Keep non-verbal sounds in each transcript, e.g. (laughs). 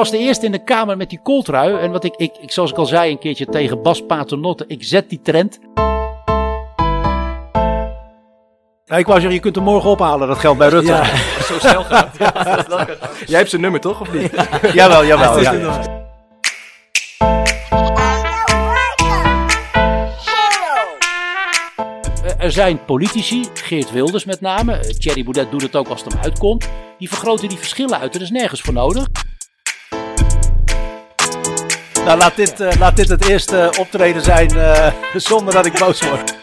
was de eerste in de Kamer met die kooltrui. En wat ik, ik, ik, zoals ik al zei een keertje tegen Bas Paternotte, ik zet die trend. Ja, ik wou zeggen, je kunt hem morgen ophalen, dat geldt bij Rutte. Ja. (laughs) Zo snel gaat. Jij hebt zijn nummer toch, of niet? jawel, jawel. Ja, Eh, Er zijn politici, Geert Wilders met name, eh, Thierry Boudet doet het ook als het hem uitkomt, die vergroten die verschillen uit. Er is nergens voor nodig. Nou, laat dit, eh, laat dit het eerste optreden zijn eh, (laughs) zonder dat ik boos word.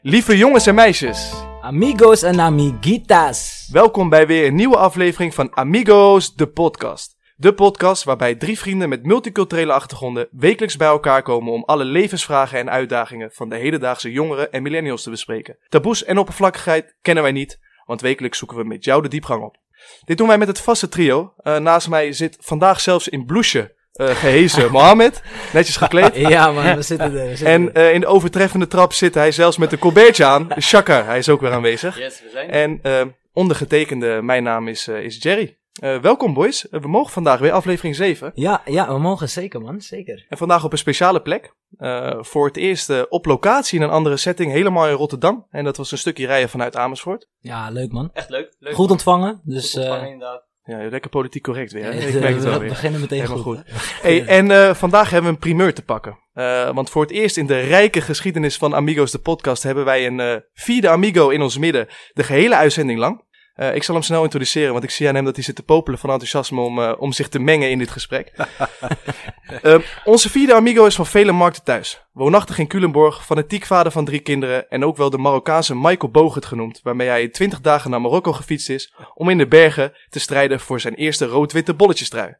Lieve jongens en meisjes, Amigos en amiguitas. welkom bij weer een nieuwe aflevering van Amigos, de podcast. De podcast waarbij drie vrienden met multiculturele achtergronden wekelijks bij elkaar komen om alle levensvragen en uitdagingen van de hedendaagse jongeren en millennials te bespreken. Taboes en oppervlakkigheid kennen wij niet, want wekelijks zoeken we met jou de diepgang op. Dit doen wij met het vaste trio. Eh, naast mij zit vandaag zelfs in blouseje eh gehezen Mohammed, netjes gekleed. (laughs) Ja man, we zitten er. We zitten En er. eh, in de overtreffende trap zit hij zelfs met een colbertje aan. (laughs) Shaka, hij is ook weer aanwezig. Yes, we zijn En eh, ondergetekende, mijn naam is, eh, is Jerry. Eh, welkom boys, Eh, we mogen vandaag weer aflevering 7. Ja, ja, we mogen zeker man, zeker. En vandaag op een speciale plek. Eh, voor het eerst op locatie in een andere setting, helemaal in Rotterdam. En dat was een stukje rijden vanuit Amersfoort. Ja, leuk man. Echt leuk. leuk Goed ontvangen, dus Goed ontvangen, eh, inderdaad. Ja, lekker politiek correct weer. Hè? Ik merk het wel we weer. beginnen meteen Helemaal goed. goed. Hey, en eh, vandaag hebben we een primeur te pakken. Eh, want voor het eerst in de rijke geschiedenis van Amigos de podcast hebben wij een eh, vierde Amigo in ons midden. De gehele uitzending lang. Eh, ik zal hem snel introduceren, want ik zie aan hem dat hij zit te popelen van enthousiasme om, eh, om zich te mengen in dit gesprek. (laughs) Eh, onze vierde Amigo is van vele markten thuis. Woonachtig in Culemborg, fanatiek vader van drie kinderen en ook wel de Marokkaanse Michael Bogert genoemd, waarmee hij in 20 dagen naar Marokko gefietst is om in de bergen te strijden voor zijn eerste rood-witte bolletjestrui.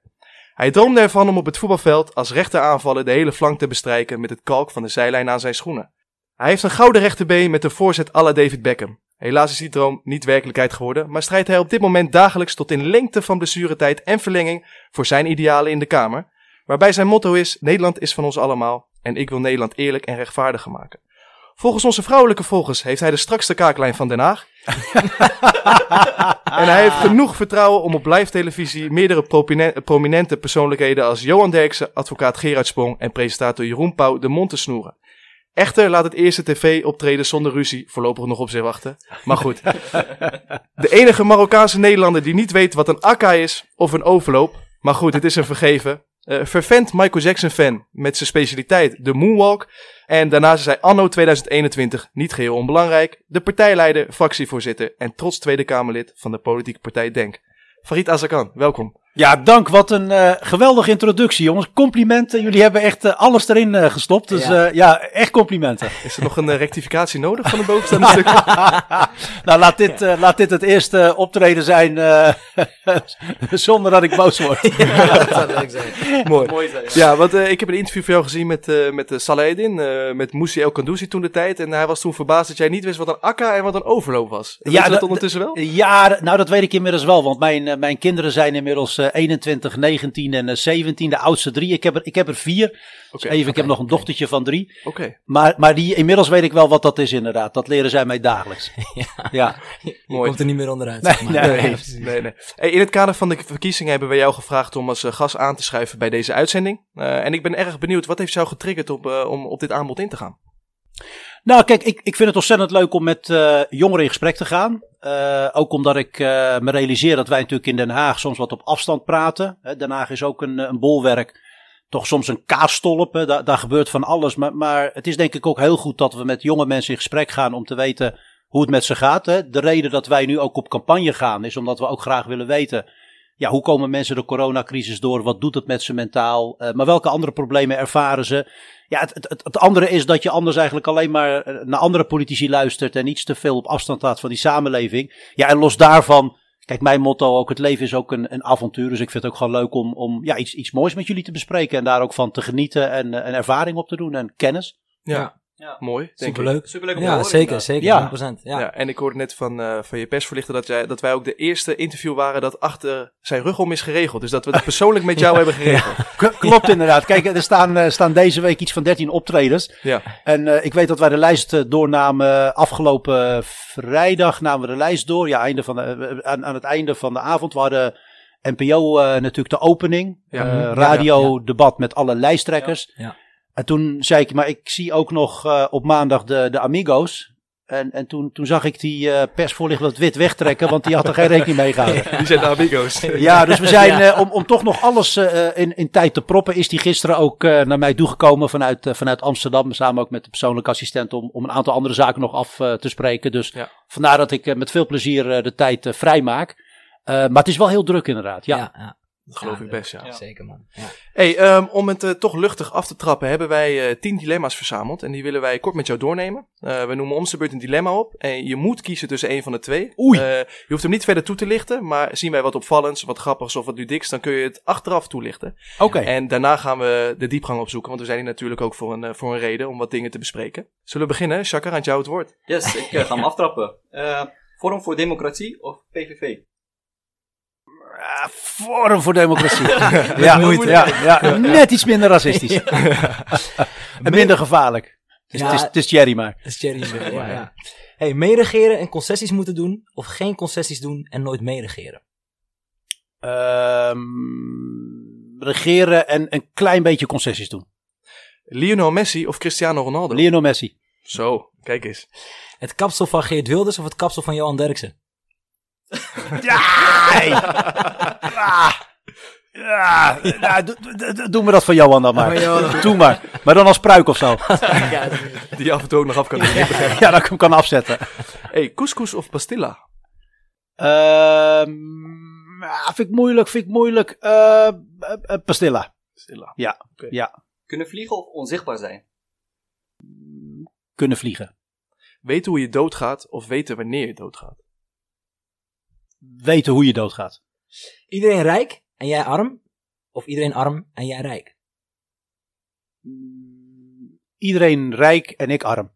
Hij droomde ervan om op het voetbalveld als rechteraanvaller de hele flank te bestrijken met het kalk van de zijlijn aan zijn schoenen. Hij heeft een gouden rechterbeen met een voorzet à la David Beckham. Helaas is die droom niet werkelijkheid geworden, maar strijdt hij op dit moment dagelijks tot in lengte van blessuretijd en verlenging voor zijn idealen in de Kamer. Waarbij zijn motto is: Nederland is van ons allemaal en ik wil Nederland eerlijk en rechtvaardiger maken. Volgens onze vrouwelijke volgers heeft hij de strakste kaaklijn van Den Haag. (laughs) en hij heeft genoeg vertrouwen om op live televisie meerdere prominente persoonlijkheden als Johan Derksen, advocaat Gerard Sprong en presentator Jeroen Pauw de mond te snoeren. Echter laat het eerste tv-optreden zonder ruzie voorlopig nog op zich wachten. Maar goed. (laughs) De enige Marokkaanse Nederlander die niet weet wat een akka is of een overloop. Maar goed, het is een vergeven. Eh vervent Michael Jackson fan met zijn specialiteit de moonwalk. En daarnaast is hij anno 2021 niet geheel onbelangrijk. De partijleider, fractievoorzitter en trots Tweede Kamerlid van de politieke partij Denk. Farid Azarkan, welkom. Ja, dank. Wat een eh, geweldige introductie, jongens. Complimenten. Jullie hebben echt eh, alles erin eh, gestopt. Dus Ja. ja. ja, echt complimenten. Is er nog een rectificatie nodig van de bovenstaande stukken? (laughs) nou, laat dit, laat dit het eerste optreden zijn eh, (laughs) zonder dat ik boos word. (laughs) Ja, dat zou leuk zijn. Mooi. Mooi zijn. Ja. Ja, want eh, ik heb een interview van jou gezien met, eh met uh, eh, met Moussi El Kandouzi toen de tijd. En hij was toen verbaasd dat jij niet wist wat een akka en wat een overloop was. Weet je dat ondertussen wel? Ja, nou dat weet ik inmiddels wel. Want mijn, mijn kinderen zijn inmiddels 21, 19 en eh, 17. De oudste drie. Ik heb er, ik heb er vier. Oké, Even, ik heb nog een dochtertje van drie. oké. Maar, maar die, inmiddels weet ik wel wat dat is inderdaad. Dat leren zij mij dagelijks. (laughs) ja. Je Mooi. komt er niet meer onderuit. Nee, zeg maar. nee. Ja, Nee, precies. nee, nee. Hey, in het kader van de verkiezingen hebben we jou gevraagd om als eh, gast aan te schuiven bij deze uitzending. Eh, en ik ben erg benieuwd, wat heeft jou getriggerd op, eh, om op dit aanbod in te gaan? Nou, kijk, ik, ik vind het ontzettend leuk om met eh, jongeren in gesprek te gaan. Eh, ook omdat ik eh, me realiseer dat wij natuurlijk in Den Haag soms wat op afstand praten. Den Haag is ook een, een bolwerk. Toch soms een kaasstolp. hè, Daar, daar gebeurt van alles. Maar, maar het is denk ik ook heel goed dat we met jonge mensen in gesprek gaan om te weten hoe het met ze gaat. Hè. De reden dat wij nu ook op campagne gaan is omdat we ook graag willen weten. Ja, hoe komen mensen de coronacrisis door? Wat doet het met ze mentaal? Eh, maar welke andere problemen ervaren ze? Ja, het, het, het, andere is dat je anders eigenlijk alleen maar eh, naar andere politici luistert en iets te veel op afstand laat van die samenleving. Ja, en los daarvan, kijk, mijn motto ook, het leven is ook een, een avontuur. Dus ik vind het ook gewoon leuk om, om ja, iets, iets moois met jullie te bespreken en daar ook van te genieten en, eh, en ervaring op te doen en kennis. Ja. Ja. Mooi, denk ik. Superleuk. Superleuk om te Ja, horen, zeker, inderdaad. zeker. Ja. 100%. Ja. Ja. en ik hoorde net van, eh, van je persverlichter dat, jij, dat wij ook de eerste interview waren dat achter zijn rug om is geregeld. Dus dat we het (laughs) persoonlijk met jou hebben geregeld. Klopt inderdaad. Kijk, er staan, eh, staan deze week iets van 13 optredens. Ja, En eh, ik weet dat wij de lijst doornamen afgelopen vrijdag namen we de lijst door. Ja, einde van de, aan, aan het einde van de avond. We hadden NPO eh, natuurlijk de opening. Ja. Eh, Ja, radiodebat met alle lijsttrekkers. En toen zei ik, maar ik zie ook nog eh, op maandag de, de Amigos. En, en toen, toen zag ik die eh persvoorlichter wat wit wegtrekken, want die had er geen rekening mee gehouden. (laughs) die zijn de amigos. (laughs) Ja, dus we zijn, eh, om, om toch nog alles eh, in, in tijd te proppen, is die gisteren ook eh, naar mij toegekomen vanuit, vanuit Amsterdam. Samen ook met de persoonlijke assistent om, om een aantal andere zaken nog af te spreken. Dus Ja. vandaar dat ik met veel plezier de tijd vrij maak. Eh, maar het is wel heel druk inderdaad. Ja. Ja, ja. Dat geloof Ja, ik best, ja. Ja. Zeker, man. Ja. Hey, ehm, om het eh, toch luchtig af te trappen, hebben wij eh, tien dilemma's verzameld. En die willen wij kort met jou doornemen. Eh, we noemen om de beurt een dilemma op. En je moet kiezen tussen een van de twee. Oei. Eh, je hoeft hem niet verder toe te lichten. Maar zien wij wat opvallends, wat grappigs of wat ludieks, dan kun je het achteraf toelichten. Oké. En daarna gaan we de diepgang opzoeken. Want we zijn hier natuurlijk ook voor een, voor een reden om wat dingen te bespreken. Zullen we beginnen? Chakar, aan jou het woord. Yes, ik ga hem aftrappen. Eh, Forum voor Democratie of PVV? Ah, Forum voor Democratie. (laughs) ja, moeite. ja, ja, net iets minder racistisch. en minder gevaarlijk. Het is, Ja. het is, het is Thierry maar. Dat is ja, ja. Hey, meeregeren en concessies moeten doen of geen concessies doen en nooit meeregeren? Ehm, regeren en een klein beetje concessies doen. Lionel Messi of Cristiano Ronaldo? Lionel Messi. Zo, kijk eens. Het kapsel van Geert Wilders of het kapsel van Johan Derksen? (laughs) Ja! hey. Ah. Ja, nou, doe, doe- doe me dat van Johan dan maar. Johan. Doe maar. Maar dan als pruik of zo. ja, Die je af en toe ook nog af kan doen. Ja, dat ik hem kan afzetten. Hey, couscous of pastilla? Ehm ja, vind ik moeilijk, vind ik moeilijk. Eh, pastilla. Pastilla. Ja, ja. Kunnen vliegen of onzichtbaar zijn? Kunnen vliegen. Weten hoe je doodgaat of weten wanneer je doodgaat? Weten hoe je doodgaat. Iedereen rijk en jij arm? Of iedereen arm en jij rijk? Iedereen rijk en ik arm.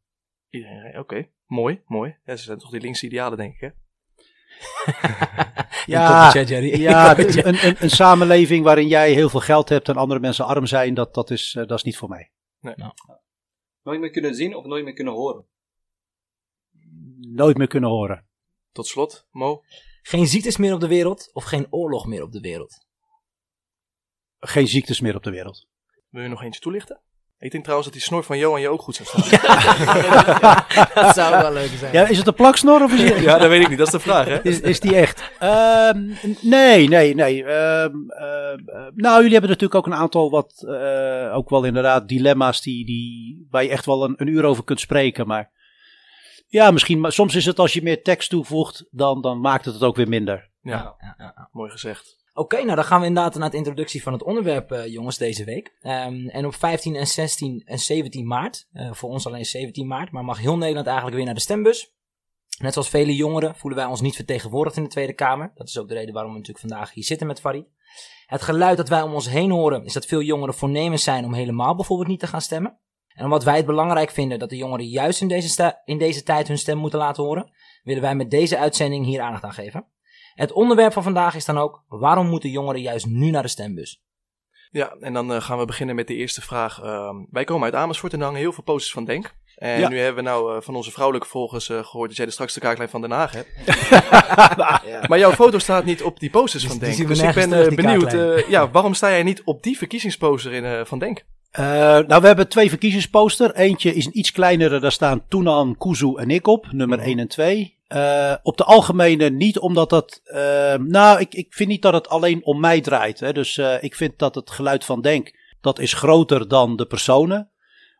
Iedereen, oké. Mooi, mooi. Ja, ze zijn toch die linkse idealen, denk ik, hè? (laughs) Ja. Ja, (laughs) een, een, samenleving waarin jij heel veel geld hebt en andere mensen arm zijn, dat, dat, is, eh, dat is niet voor mij. Nooit meer kunnen zien of nooit meer kunnen horen? Nooit meer kunnen horen. Tot slot, Mo. Geen ziektes meer op de wereld of geen oorlog meer op de wereld? Geen ziektes meer op de wereld. Wil je nog eentje toelichten? Ik denk trouwens dat die snor van Johan je ook goed zou staan. (laughs) dat zou wel leuk zijn. Ja, is het een plaksnor of is, het- ja, dat weet ik niet. Dat is de vraag, hè? is, is die echt? Ehm, nee, nee, nee. Ehm, ehm, eh, nou, jullie hebben natuurlijk ook een aantal wat, eh, ook wel inderdaad dilemma's die, die, waar je echt wel een, een uur over kunt spreken. Maar ja, misschien, maar soms is het als je meer tekst toevoegt, dan, dan maakt het het ook weer minder. Ja, Ja, ja, ja. mooi gezegd. Oké, nou dan gaan we inderdaad naar de introductie van het onderwerp, eh, jongens, deze week. Ehm, en op 15 en 16 en 17 maart, eh, voor ons alleen 17 maart, maar mag heel Nederland eigenlijk weer naar de stembus. Net zoals vele jongeren voelen wij ons niet vertegenwoordigd in de Tweede Kamer. Dat is ook de reden waarom we natuurlijk vandaag hier zitten met Farid. Het geluid dat wij om ons heen horen is dat veel jongeren voornemens zijn om helemaal bijvoorbeeld niet te gaan stemmen. En omdat wij het belangrijk vinden dat de jongeren juist in deze, in deze tijd hun stem moeten laten horen, willen wij met deze uitzending hier aandacht aan geven. Het onderwerp van vandaag is dan ook: waarom moeten jongeren juist nu naar de stembus? Ja, en dan eh, gaan we beginnen met de eerste vraag. Ehm, wij komen uit Amersfoort en hangen heel veel posters van Denk. En Ja. nu hebben we nou eh, van onze vrouwelijke volgers eh, gehoord dat jij er straks de kaaklijn van Den Haag hebt. (laughs) (laughs) Maar jouw foto staat niet op die posters van Denk. Dus ik ben terug, benieuwd, eh, ja, waarom sta jij niet op die verkiezingsposter in, eh, van Denk? Eh, nou, we hebben twee verkiezingsposter. Eentje is een iets kleinere, daar staan Toenan, Kuzu en ik op, nummer 1 en 2. Eh, op de algemene niet, omdat dat. eh, nou, ik, ik vind niet dat het alleen om mij draait. Hè. Dus ik vind dat het geluid van Denk. dat is groter dan de personen.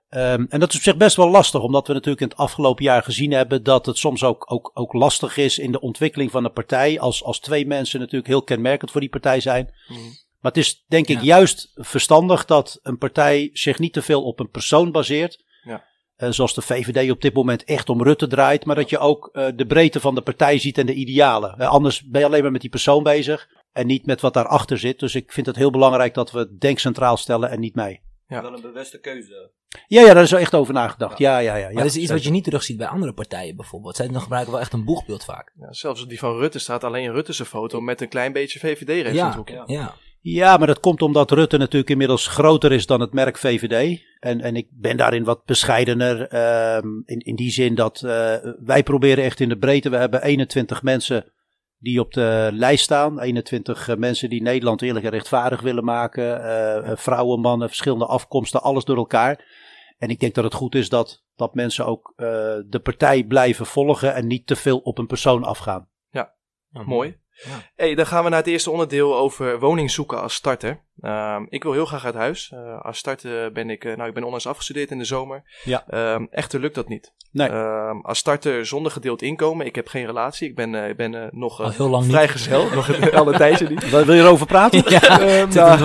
Ehm, en dat is op zich best wel lastig, omdat we natuurlijk in het afgelopen jaar gezien hebben. dat het soms ook, ook, ook lastig is in de ontwikkeling van een partij. Als, als twee mensen natuurlijk heel kenmerkend voor die partij zijn. Maar het is denk ik Ja. juist verstandig dat een partij zich niet te veel op een persoon baseert. Ja. Eh, zoals de VVD op dit moment echt om Rutte draait. Maar dat je ook eh, de breedte van de partij ziet en de idealen. Eh, anders ben je alleen maar met die persoon bezig. En niet met wat daarachter zit. Dus ik vind het heel belangrijk dat we Denk centraal stellen en niet mij. Ja. Wel een bewuste keuze. Ja, ja, daar is wel echt over nagedacht. Ja, ja, ja. ja, Maar dat is iets wat je niet terugziet bij andere partijen bijvoorbeeld. Zij gebruiken wel echt een boegbeeld vaak. Ja, zelfs die van Rutte staat alleen Rutte's foto met een klein beetje VVD-rechts in Ja, het hoekje. Ja. ja. Ja, maar dat komt omdat Rutte natuurlijk inmiddels groter is dan het merk VVD. En, en ik ben daarin wat bescheidener. ehm, in, in die zin dat eh, wij proberen echt in de breedte. We hebben 21 mensen die op de lijst staan. 21 eh, mensen die Nederland eerlijk en rechtvaardig willen maken. eh, vrouwen, mannen, verschillende afkomsten, alles door elkaar. En ik denk dat het goed is dat, dat mensen ook eh, de partij blijven volgen en niet te veel op een persoon afgaan. Mooi. Ja. Hey, dan gaan we naar het eerste onderdeel over woning zoeken als starter. Ehm, ik wil heel graag uit huis. Eh, als starter ben ik, eh, nou ik ben onlangs afgestudeerd in de zomer. Ja. Ehm, echter lukt dat niet. Nee. Ehm, als starter zonder gedeeld inkomen. Ik heb geen relatie. Ik ben, eh, ik ben nog Al heel lang niet. vrijgezel. (laughs) nog al een (laughs) tijdje niet. Wil je erover praten? (laughs) Ja, nou.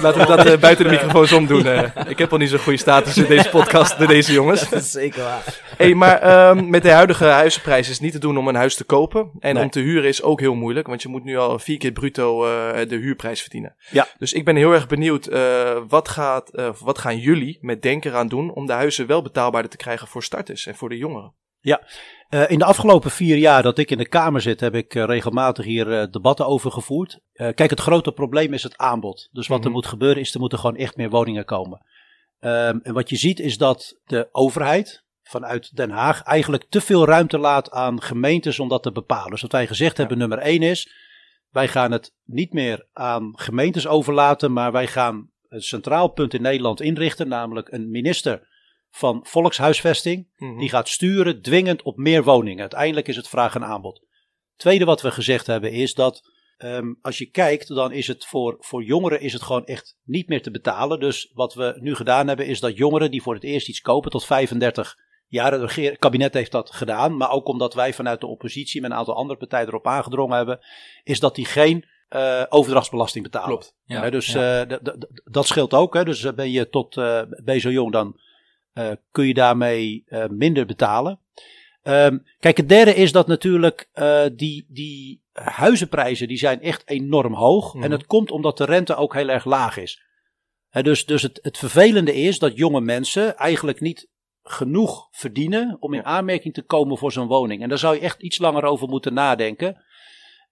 Laten we dat buiten de microfoons omdoen. ik heb al niet zo'n goede status in deze podcast door deze jongens. Dat is zeker waar. Hey, maar met de huidige huizenprijs is het niet te doen om een huis te kopen. En Nee. om te huren is ook heel moeilijk, want je moet nu al vier keer bruto eh, de huurprijs verdienen. Ja. Dus ik ben heel erg benieuwd, eh, wat, gaat, eh, wat gaan jullie met Denker aan doen om de huizen wel betaalbaarder te krijgen voor starters en voor de jongeren? Eh, in de afgelopen vier jaar dat ik in de Kamer zit, heb ik regelmatig hier debatten over gevoerd. Kijk, het grote probleem is het aanbod. Dus wat er Mhm. moet gebeuren is, er moeten gewoon echt meer woningen komen. Ehm, en wat je ziet is dat de overheid vanuit Den Haag eigenlijk te veel ruimte laat aan gemeentes om dat te bepalen. Dus wat wij gezegd hebben, nummer één is, wij gaan het niet meer aan gemeentes overlaten, maar wij gaan een centraal punt in Nederland inrichten, namelijk een minister van volkshuisvesting. Mhm. Die gaat sturen dwingend op meer woningen. Uiteindelijk is het vraag en aanbod. Tweede wat we gezegd hebben is dat ehm, als je kijkt, dan is het voor, voor jongeren is het gewoon echt niet meer te betalen. Dus wat we nu gedaan hebben is dat jongeren die voor het eerst iets kopen tot 35 jaar, het kabinet heeft dat gedaan, maar ook omdat wij vanuit de oppositie met een aantal andere partijen erop aangedrongen hebben, is dat die geen eh, overdrachtsbelasting betalen. Klopt. Ja, dus ja. eh, dat scheelt ook. Hè. Dus eh, ben je tot ben je zo jong, dan kun je daarmee minder betalen. Ehm, kijk, het derde is dat natuurlijk die, die huizenprijzen die zijn echt enorm hoog. Mhm. En het komt omdat de rente ook heel erg laag is. Dus dus het, het vervelende is dat jonge mensen eigenlijk niet genoeg verdienen om in aanmerking te komen voor zo'n woning. En daar zou je echt iets langer over moeten nadenken.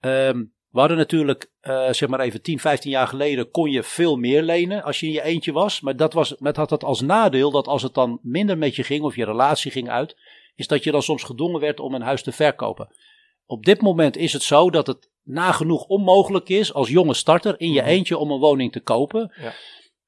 Ehm, we hadden natuurlijk, eh, zeg maar even 10, 15 jaar geleden, kon je veel meer lenen als je in je eentje was. Maar dat, was, met had dat als nadeel dat als het dan minder met je ging of je relatie ging uit, is dat je dan soms gedwongen werd om een huis te verkopen. Op dit moment is het zo dat het nagenoeg onmogelijk is als jonge starter in je Mhm. eentje om een woning te kopen. Ja.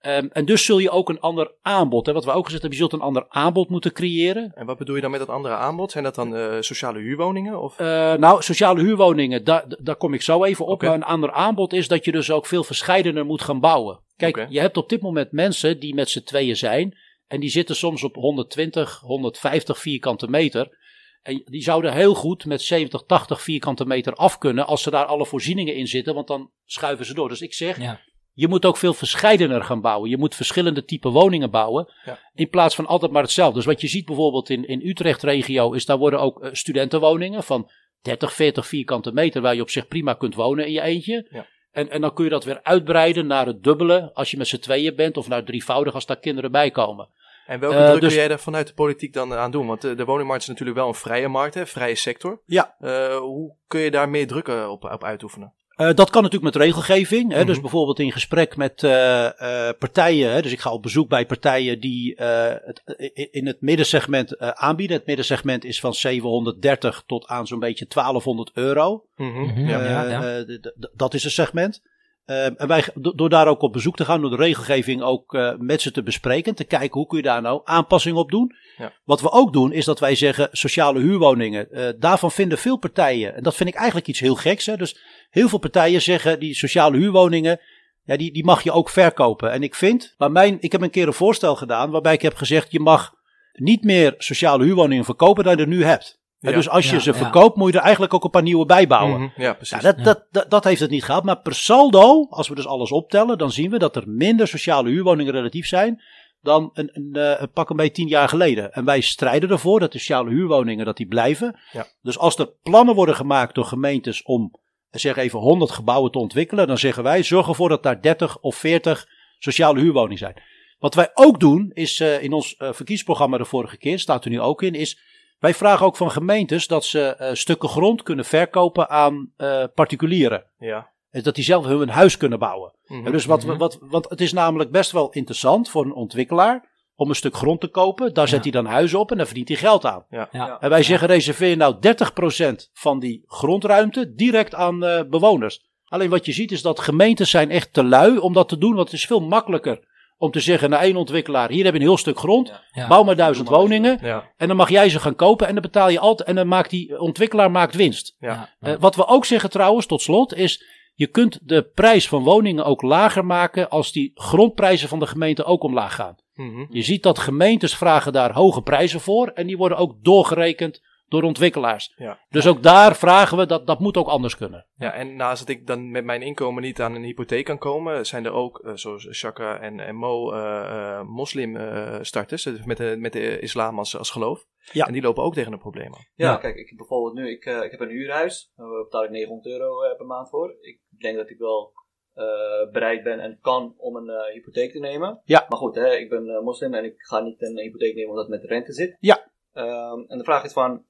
Ehm, en dus zul je ook een ander aanbod, hè, wat we ook gezegd hebben, je zult een ander aanbod moeten creëren. En wat bedoel je dan met dat andere aanbod? Zijn dat dan eh, sociale huurwoningen? Of? Eh, nou, sociale huurwoningen, daar, daar kom ik zo even op. Maar een ander aanbod is dat je dus ook veel verscheidener moet gaan bouwen. Kijk, je hebt op dit moment mensen die met z'n tweeën zijn. En die zitten soms op 120, 150 vierkante meter. En die zouden heel goed met 70, 80 vierkante meter af kunnen. Als ze daar alle voorzieningen in zitten. Want dan schuiven ze door. Dus ik zeg, Ja. Je moet ook veel verscheidener gaan bouwen. Je moet verschillende type woningen bouwen. Ja. In plaats van altijd maar hetzelfde. Dus wat je ziet bijvoorbeeld in, in Utrecht-regio. Is daar worden ook eh, studentenwoningen van 30, 40 vierkante meter. Waar je op zich prima kunt wonen in je eentje. Ja. En, en dan kun je dat weer uitbreiden naar het dubbele. Als je met z'n tweeën bent. Of naar het drievoudig als daar kinderen bij komen. En welke Eh, druk dus- kun jij daar vanuit de politiek dan aan doen? Want eh, de woningmarkt is natuurlijk wel een vrije markt, hè, vrije sector. Ja. Eh, hoe kun je daar meer druk eh, op, op uitoefenen? Eh, dat kan natuurlijk met regelgeving. Hè? Dus Mhm. bijvoorbeeld in gesprek met eh, eh, partijen. Hè? Dus ik ga op bezoek bij partijen die eh, het, in het middensegment eh, aanbieden. Het middensegment is van 730 tot aan zo'n beetje 1200 euro. Mhm, Mhm. ja. Ja, ja. eh, dat is een segment. En wij, do- door daar ook op bezoek te gaan, door de regelgeving ook met ze te bespreken. Te kijken hoe kun je daar nou aanpassingen op doen. Ja. Wat we ook doen, is dat wij zeggen sociale huurwoningen. eh, daarvan vinden veel partijen, en dat vind ik eigenlijk iets heel geks. Hè? Dus heel veel partijen zeggen die sociale huurwoningen. Ja, die, die mag je ook verkopen. En ik vind, maar mijn, ik heb een keer een voorstel gedaan waarbij ik heb gezegd: je mag niet meer sociale huurwoningen verkopen dan je er nu hebt. Ja. Dus als je Ja, ze ja. verkoopt, moet je er eigenlijk ook een paar nieuwe bij bouwen. Mhm, ja, precies. Ja, dat, dat, dat, dat heeft het niet gehad. Maar per saldo, als we dus alles optellen, dan zien we dat er minder sociale huurwoningen relatief zijn dan een, een, eh, een pak een beetje tien jaar geleden. En wij strijden ervoor dat de sociale huurwoningen dat die blijven. Ja. Dus als er plannen worden gemaakt door gemeentes om, zeg even, 100 gebouwen te ontwikkelen, dan zeggen wij, zorg ervoor dat daar 30 of 40 sociale huurwoningen zijn. Wat wij ook doen, is eh, in ons eh, verkiezingsprogramma de vorige keer, staat er nu ook in, is wij vragen ook van gemeentes dat ze eh, stukken grond kunnen verkopen aan particulieren. Ja. En dat die zelf hun huis kunnen bouwen. Mhm. En dus wat, Mhm. wat, want het is namelijk best wel interessant voor een ontwikkelaar om een stuk grond te kopen. Daar zet Ja. hij dan huizen op en daar verdient hij geld aan. Ja. En wij zeggen reserveer nou 30% van die grondruimte direct aan eh, bewoners. Alleen wat je ziet is dat gemeentes zijn echt te lui om dat te doen. Want het is veel makkelijker om te zeggen naar één ontwikkelaar. Hier heb je een heel stuk grond. Ja. Ja. Bouw maar duizend woningen. Ja. En dan mag jij ze gaan kopen en dan betaal je altijd. En dan maakt die ontwikkelaar maakt winst. Ja. Eh, wat we ook zeggen trouwens, tot slot, is je kunt de prijs van woningen ook lager maken als die grondprijzen van de gemeente ook omlaag gaan. Mhm. Je ziet dat gemeentes vragen daar hoge prijzen voor en die worden ook doorgerekend door ontwikkelaars. Ja. Dus ook daar vragen we dat dat moet ook anders kunnen. Ja, en naast dat ik dan met mijn inkomen niet aan een hypotheek kan komen, zijn er ook, eh, zoals Shaka en, en Mo, eh, eh, moslim-starters dus met, de, met de islam als, als geloof. Ja. En die lopen ook tegen een probleem aan. Ja, Ja. kijk, ik heb bijvoorbeeld nu, ik, eh, ik heb een huurhuis, daar betaal ik 900 euro per maand voor. Ik denk dat ik wel eh, bereid ben en kan om een eh, hypotheek te nemen. Ja. Maar goed, hè, ik ben eh, moslim en ik ga niet een hypotheek nemen omdat het met rente zit. Ja. Ehm, en de vraag is van,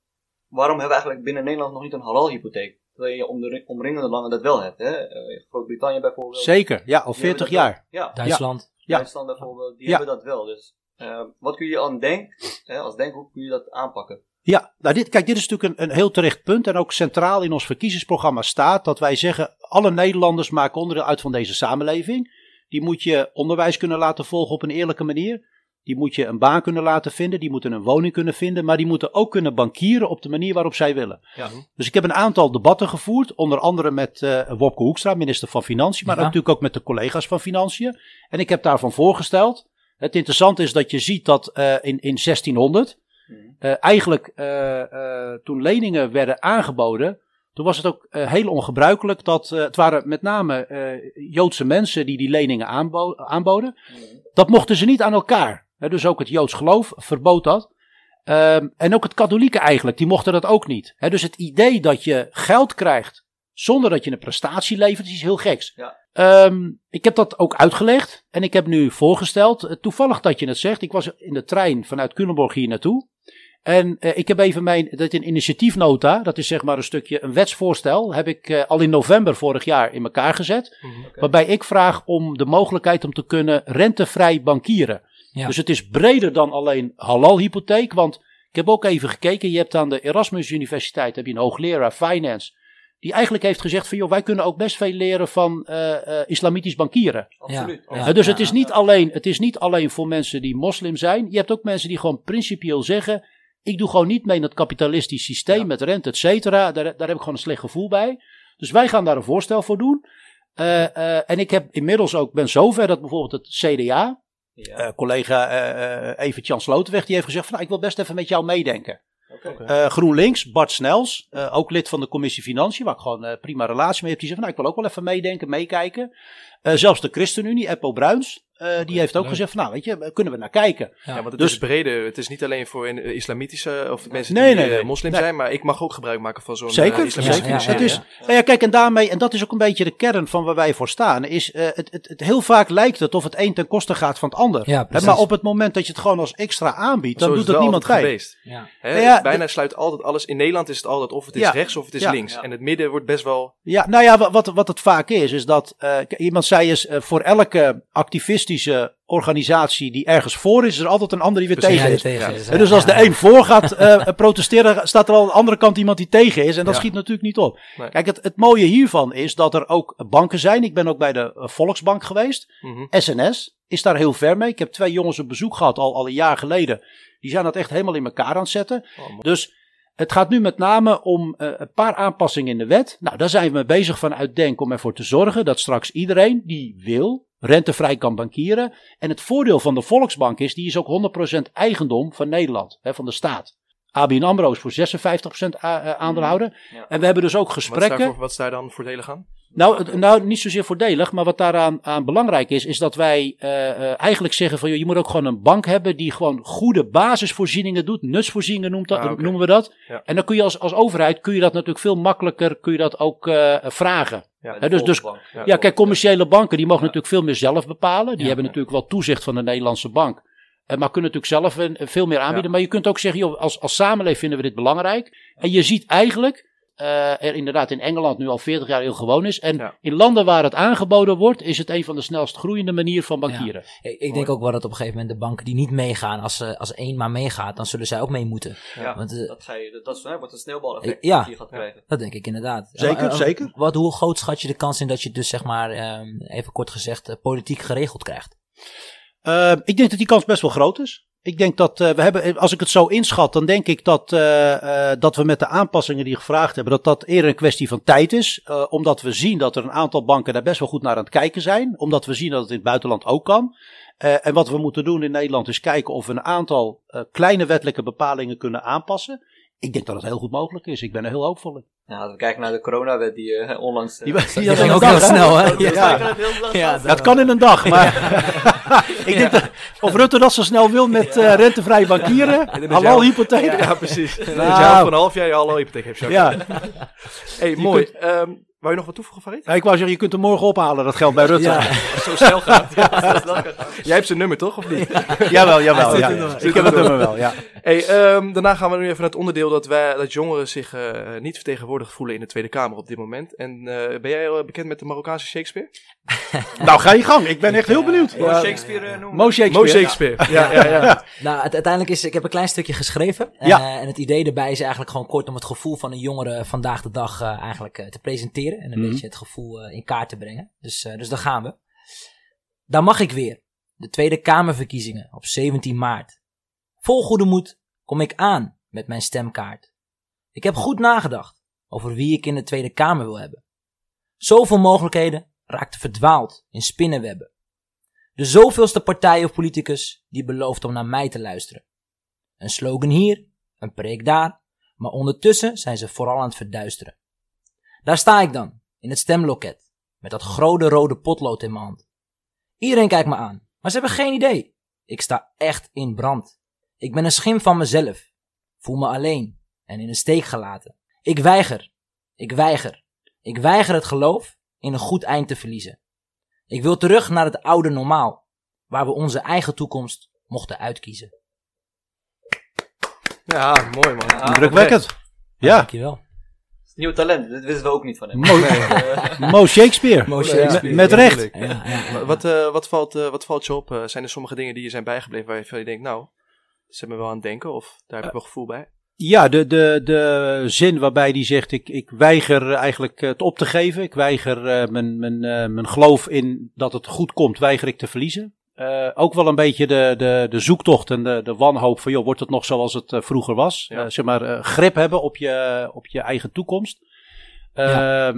waarom hebben we eigenlijk binnen Nederland nog niet een halal hypotheek? Terwijl je om de omringende landen dat wel hebt. Hè? Groot-Brittannië bijvoorbeeld. Zeker, ja, al Die hebben 40 dat wel. jaar. Ja, Duitsland. Ja. Duitsland bijvoorbeeld, die Ja. hebben dat wel. Dus eh, wat kun je aan denken, hè, als denk, hoe kun je dat aanpakken? Ja, nou dit, kijk, dit is natuurlijk een, een heel terecht punt. En ook centraal in ons verkiezingsprogramma staat dat wij zeggen: alle Nederlanders maken onderdeel uit van deze samenleving. Die moet je onderwijs kunnen laten volgen op een eerlijke manier. Die moet je een baan kunnen laten vinden. Die moeten een woning kunnen vinden. Maar die moeten ook kunnen bankieren op de manier waarop zij willen. Ja. Dus ik heb een aantal debatten gevoerd. Onder andere met eh Wopke Hoekstra, minister van Financiën. Maar Ja. natuurlijk ook met de collega's van Financiën. En ik heb daarvan voorgesteld. Het interessante is dat je ziet dat eh, in, in 1600. Mhm. Eh, eigenlijk toen leningen werden aangeboden, toen was het ook eh, heel ongebruikelijk dat eh, het waren met name eh, Joodse mensen die die leningen aanbo- aanboden. Dat mochten ze niet aan elkaar. Hè, dus ook het Joods geloof verbood dat. Ehm, en ook het katholieke eigenlijk, die mochten dat ook niet. Hè, dus het idee dat je geld krijgt zonder dat je een prestatie levert, is heel geks. Ja. Ehm, ik heb dat ook uitgelegd en ik heb nu voorgesteld, toevallig dat je het zegt, ik was in de trein vanuit Culemborg hier naartoe. En eh, ik heb even mijn, dat is een initiatiefnota, dat is zeg maar een stukje, een wetsvoorstel, heb ik eh, al in november vorig jaar in elkaar gezet. Mhm. Waarbij ik vraag om de mogelijkheid om te kunnen rentevrij bankieren. Ja. Dus het is breder dan alleen halal hypotheek. Want ik heb ook even gekeken. Je hebt aan de Erasmus Universiteit heb je een hoogleraar finance. Die eigenlijk heeft gezegd van joh, wij kunnen ook best veel leren van eh, eh, islamitisch bankieren. Absoluut. Ja. Dus het, is niet alleen, het is niet alleen voor mensen die moslim zijn. Je hebt ook mensen die gewoon principieel zeggen. Ik doe gewoon niet mee in het kapitalistisch systeem Ja. met rente, et cetera. Daar, daar heb ik gewoon een slecht gevoel bij. Dus wij gaan daar een voorstel voor doen. Eh, eh, en ik heb inmiddels ook, ben zover dat bijvoorbeeld het CDA, Ja. eh, collega eh eh Evert Jan Slotenweg, die heeft gezegd van nou, ik wil best even met jou meedenken. Oké. Eh, GroenLinks, Bart Snels, eh, ook lid van de commissie Financiën, waar ik gewoon eh, prima relatie mee heb, die zegt van nou, ik wil ook wel even meedenken, meekijken. Eh, zelfs de ChristenUnie, Eppo Bruins, eh, die heeft ook leuk. gezegd van nou, weet je, kunnen we naar kijken. Ja, want het Dus- is breder. Het is niet alleen voor een, eh, islamitische of mensen Nee, die nee, eh, nee. moslim Nee. zijn, maar ik mag ook gebruik maken van zo'n Zeker, eh, islamitische zeker. financiering, Het is, hè? nou ja, kijk, en daarmee, en dat is ook een beetje de kern van waar wij voor staan, is eh, het, het, het, heel vaak lijkt het of het een ten koste gaat van het ander. Ja, maar op het moment dat je het gewoon als extra aanbiedt, dan Zo is doet het het wel niemand bij. geweest. Ja. Hè? Ja, Bijna sluit altijd alles. In Nederland is het altijd of het is Ja. rechts of het is Ja. links. Ja. En het midden wordt best wel. Ja, nou ja, wa- wat, wat het vaak is, is dat eh, iemand zei eens, eh, voor elke activistische organisatie die ergens voor is, is er altijd een ander die weer Precies. tegen is. tegen is, dus als de een voor gaat (laughs) eh, protesteren, staat er al aan de andere kant iemand die tegen is. En dat Ja. schiet natuurlijk niet op. Nee. Kijk, het, het mooie hiervan is dat er ook banken zijn. Ik ben ook bij de eh, Volksbank geweest. Mhm. SNS is daar heel ver mee. Ik heb twee jongens op bezoek gehad al, al een jaar geleden. Die zijn dat echt helemaal in elkaar aan het zetten. Oh. Dus het gaat nu met name om eh, een paar aanpassingen in de wet. Nou, daar zijn we mee bezig vanuit Denk om ervoor te zorgen dat straks iedereen die wil rentevrij kan bankieren. En het voordeel van de Volksbank is, die is ook 100% eigendom van Nederland, hè, van de staat. ABN AMRO is voor 56% a- eh, aandeelhouder. Ja. En we hebben dus ook Wat is, gesprekken. daarvoor, wat is daar dan voordelig aan? Nou, nou, niet zozeer voordelig, maar wat daaraan aan belangrijk is, is dat wij eh, eh, eigenlijk zeggen van joh, je moet ook gewoon een bank hebben die gewoon goede basisvoorzieningen doet, nutsvoorzieningen noemt dat, Ah, noemen we dat. Ja. En dan kun je als, als overheid kun je dat natuurlijk veel makkelijker kun je dat ook eh, vragen. Ja. Dus- dus- ja. Ja, kijk, commerciële banken die mogen natuurlijk veel meer zelf bepalen. Die hebben natuurlijk wel toezicht van de Nederlandse bank. Maar kunnen natuurlijk zelf veel meer aanbieden. Maar je kunt ook zeggen, joh, als, als samenleving vinden we dit belangrijk. En je ziet eigenlijk, eh, er inderdaad in Engeland nu al 40 jaar heel gewoon is. En Ja. in landen waar het aangeboden wordt, is het een van de snelst groeiende manieren van bankieren. Ik, ik denk ook wel dat op een gegeven moment de banken die niet meegaan, als, ze- als één maar meegaat, dan zullen zij ook mee moeten. Ja, Want, eh, dat, ga je, dat is, hè, wordt een sneeuwbaleffect Ja. dat je gaat krijgen. Dat denk ik inderdaad. Zeker, eh, zeker. Wat, hoe groot schat je de kans in dat je dus zeg maar, ehm, even kort gezegd, eh, politiek geregeld krijgt? Eh, ik denk dat die kans best wel groot is. Ik denk dat eh, we hebben, als ik het zo inschat, dan denk ik dat, eh, eh, dat we met de aanpassingen die gevraagd hebben, dat dat eerder een kwestie van tijd is. Eh, omdat we zien dat er een aantal banken daar best wel goed naar aan het kijken zijn. Omdat we zien dat het in het buitenland ook kan. Eh, en wat we moeten doen in Nederland is kijken of we een aantal eh, kleine wettelijke bepalingen kunnen aanpassen. Ik denk dat het heel goed mogelijk is. Ik ben er heel hoopvol in. Ja, als we kijken naar de coronawet die eh, onlangs... eh, Die, ging een ook dag, heel hè? snel, hè? Ja. dat- Ja, kan in een dag, maar (laughs) ik denk dat of Rutte dat zo snel wil met eh, rentevrije bankieren, jou- hypotheek. Ja, (laughs) ja, precies. Nou. Nou, een half jaar je hallo hypotheek hebt. Ja. Hey, mooi. Ehm wou je nog wat toevoegen, Farid? Ja, ik wou zeggen, je kunt hem morgen ophalen, dat geld bij Rutte. (laughs) Ja. Zo snel gaat. Jij hebt zijn nummer toch, of niet? jawel, jawel. Ja, ja. Ik heb het nummer wel, ja. Hey, ehm, daarna gaan we nu even naar het onderdeel dat, wij, dat jongeren zich eh, niet vertegenwoordigd voelen in de Tweede Kamer op dit moment. En eh, ben jij eh, bekend met de Marokkaanse Shakespeare? (laughs) Nou, ga je gang. Ik ben echt heel benieuwd. Je Shakespeare noemen? Mo Shakespeare. Mo Shakespeare. Ja, ja, ja. Nou, het, uiteindelijk is, ik heb een klein stukje geschreven. Ja. en het idee erbij is eigenlijk gewoon kort om het gevoel van een jongere vandaag de dag eigenlijk te presenteren. En een Mhm. beetje het gevoel eh, in kaart te brengen. Dus, eh, dus daar gaan we. Dan mag ik weer. De Tweede Kamerverkiezingen op 17 maart. Vol goede moed kom ik aan met mijn stemkaart. Ik heb goed nagedacht over wie ik in de Tweede Kamer wil hebben. Zoveel mogelijkheden raakte verdwaald in spinnenwebben. De zoveelste partij of politicus die belooft om naar mij te luisteren. Een slogan hier, een preek daar, maar ondertussen zijn ze vooral aan het verduisteren. Daar sta ik dan, in het stemloket, met dat grote rode potlood in mijn hand. Iedereen kijkt me aan, maar ze hebben geen idee. Ik sta echt in brand. Ik ben een schim van mezelf. Voel me alleen en in de steek gelaten. Ik weiger, ik weiger, ik weiger het geloof in een goed eind te verliezen. Ik wil terug naar het oude normaal, waar we onze eigen toekomst mochten uitkiezen. Ja, mooi man. Ja, Drukwekkend. Ja, Dankjewel. Nieuw talent, dit wisten we ook niet van hem. Mo, (laughs) Mo Shakespeare. Mo Shakespeare. Met recht. Natuurlijk. Ja, ja, ja. Wat, eh, wat, valt, eh, wat valt je op? Eh, zijn er sommige dingen die je zijn bijgebleven waar je, van je denkt, nou, ze hebben me wel aan het denken of daar heb ik wel gevoel bij? Ja, de, de, de zin waarbij die zegt: ik, ik weiger eigenlijk het op te geven. Ik weiger eh, mijn, mijn, eh, mijn geloof in dat het goed komt, weiger ik te verliezen. Eh, ook wel een beetje de, de, de zoektocht en de, de wanhoop van: joh, wordt het nog zoals het eh, vroeger was? Ja. Eh, zeg maar, eh, grip hebben op je, op je eigen toekomst.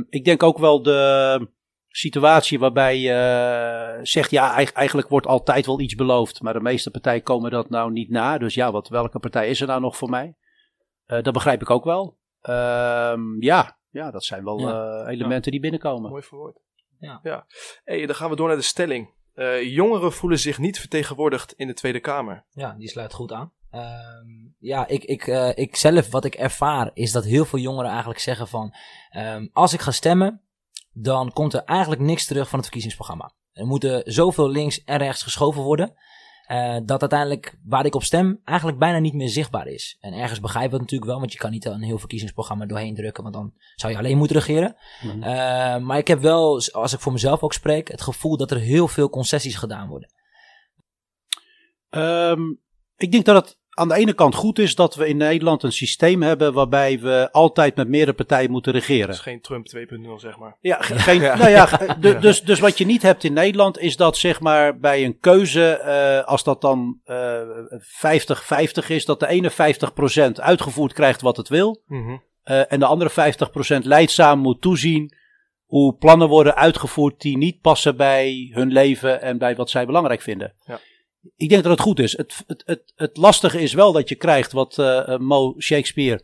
Ik denk ook wel de situatie waarbij je zegt: ja, eig- eigenlijk wordt altijd wel iets beloofd, maar de meeste partijen komen dat nou niet na. Dus ja, wat, welke partij is er nou nog voor mij? Eh, dat begrijp ik ook wel. Ehm, ja, ja, dat zijn wel Ja. eh, elementen die binnenkomen. Mooi verwoord. Ja. ja. Hey, dan gaan we door naar de stelling. Eh, jongeren voelen zich niet vertegenwoordigd in de Tweede Kamer. Ja, die sluit goed aan. Ehm, ja, ik, ik, eh, ik zelf, wat ik ervaar, is dat heel veel jongeren eigenlijk zeggen van... ehm, als ik ga stemmen, dan komt er eigenlijk niks terug van het verkiezingsprogramma. Er moeten zoveel links en rechts geschoven worden... eh, dat uiteindelijk waar ik op stem eigenlijk bijna niet meer zichtbaar is. En ergens begrijp ik het natuurlijk wel, want je kan niet een heel verkiezingsprogramma doorheen drukken, want dan zou je alleen moeten regeren. Mhm. Eh, maar ik heb wel, als ik voor mezelf ook spreek, het gevoel dat er heel veel concessies gedaan worden. Ehm, ik denk dat het aan de ene kant goed is dat we in Nederland een systeem hebben waarbij we altijd met meerdere partijen moeten Dat regeren. is geen Trump 2.0, zeg maar. Ja, (laughs) ge- geen, Ja. Nou ja, (laughs) dus, dus wat je niet hebt in Nederland is dat zeg maar bij een keuze, eh, als dat dan eh 50-50 is, dat de ene 50% uitgevoerd krijgt wat het wil. Mhm. eh, en de andere 50% leidzaam moet toezien hoe plannen worden uitgevoerd die niet passen bij hun leven en bij wat zij belangrijk vinden. Ja. Ik denk dat het goed is. Het, het, het, het lastige is wel dat je krijgt wat eh, eh, Mo Shakespeare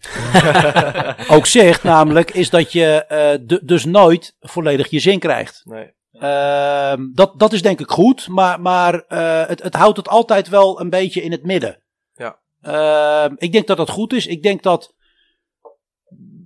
(laughs) ook zegt, namelijk is dat je eh, du- dus nooit volledig je zin krijgt. Nee. Ehm, dat, dat is denk ik goed, maar, maar het, het houdt het altijd wel een beetje in het midden. Ja. Ehm, ik denk dat dat goed is. Ik denk dat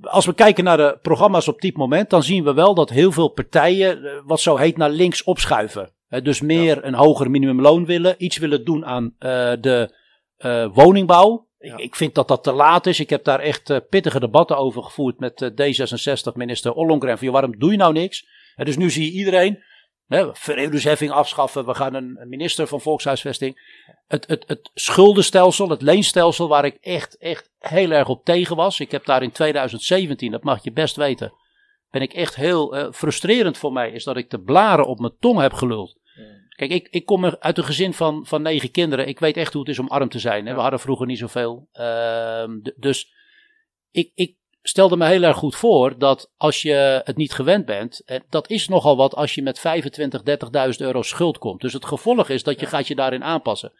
als we kijken naar de programma's op dit moment, dan zien we wel dat heel veel partijen wat zo heet naar links opschuiven. Dus meer een hoger minimumloon willen, iets willen doen aan eh, de eh, woningbouw. Ja. Ik, vind dat dat te laat is. Ik heb daar echt eh, pittige debatten over gevoerd met eh, D66, minister Ollongren. Van, waarom doe je nou niks? Dus nu zie je iedereen, verhuurdersheffing afschaffen, we gaan een, minister van Volkshuisvesting. Het, het, het schuldenstelsel, het leenstelsel, waar ik echt, echt heel erg op tegen was. Ik heb daar in 2017, dat mag je best weten, ben ik echt heel eh, frustrerend voor mij, is dat ik de blaren op mijn tong heb geluld. Kijk, ik, ik kom uit een gezin van, van negen kinderen. Ik weet echt hoe het is om arm te zijn. Hè? We hadden vroeger niet zoveel. D- dus ik, ik stelde me heel erg goed voor dat als je het niet gewend bent, dat is nogal wat als je met 25, 30.000 euro schuld komt. Dus het gevolg is dat je gaat je daarin aanpassen.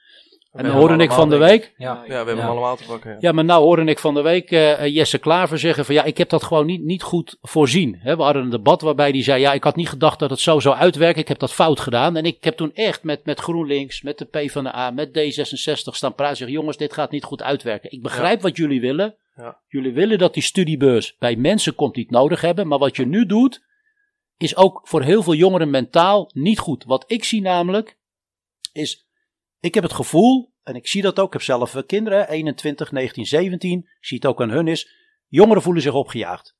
En dan hoorde ik van de week, Ja. Ja, we hebben Ja. hem allemaal te pakken. Ja. ja, maar nou hoorde ik van de week eh, eh, Jesse Klaver zeggen van ja, ik heb dat gewoon niet, niet goed voorzien. Hè, we hadden een debat waarbij hij zei ja, ik had niet gedacht dat het zo zou uitwerken. Ik heb dat fout gedaan. En ik heb toen echt met, met GroenLinks, met de PvdA, met D66 staan praten. Zeggen jongens, dit gaat niet goed uitwerken. Ik begrijp wat jullie willen. Ja. Jullie willen dat die studiebeurs bij mensen komt die het nodig hebben. Maar wat je nu doet, is ook voor heel veel jongeren mentaal niet goed. Wat ik zie namelijk, is ik heb het gevoel, en ik zie dat ook, ik heb zelf eh, kinderen, 21, 19, 17, ik zie het ook aan hun is, jongeren voelen zich opgejaagd.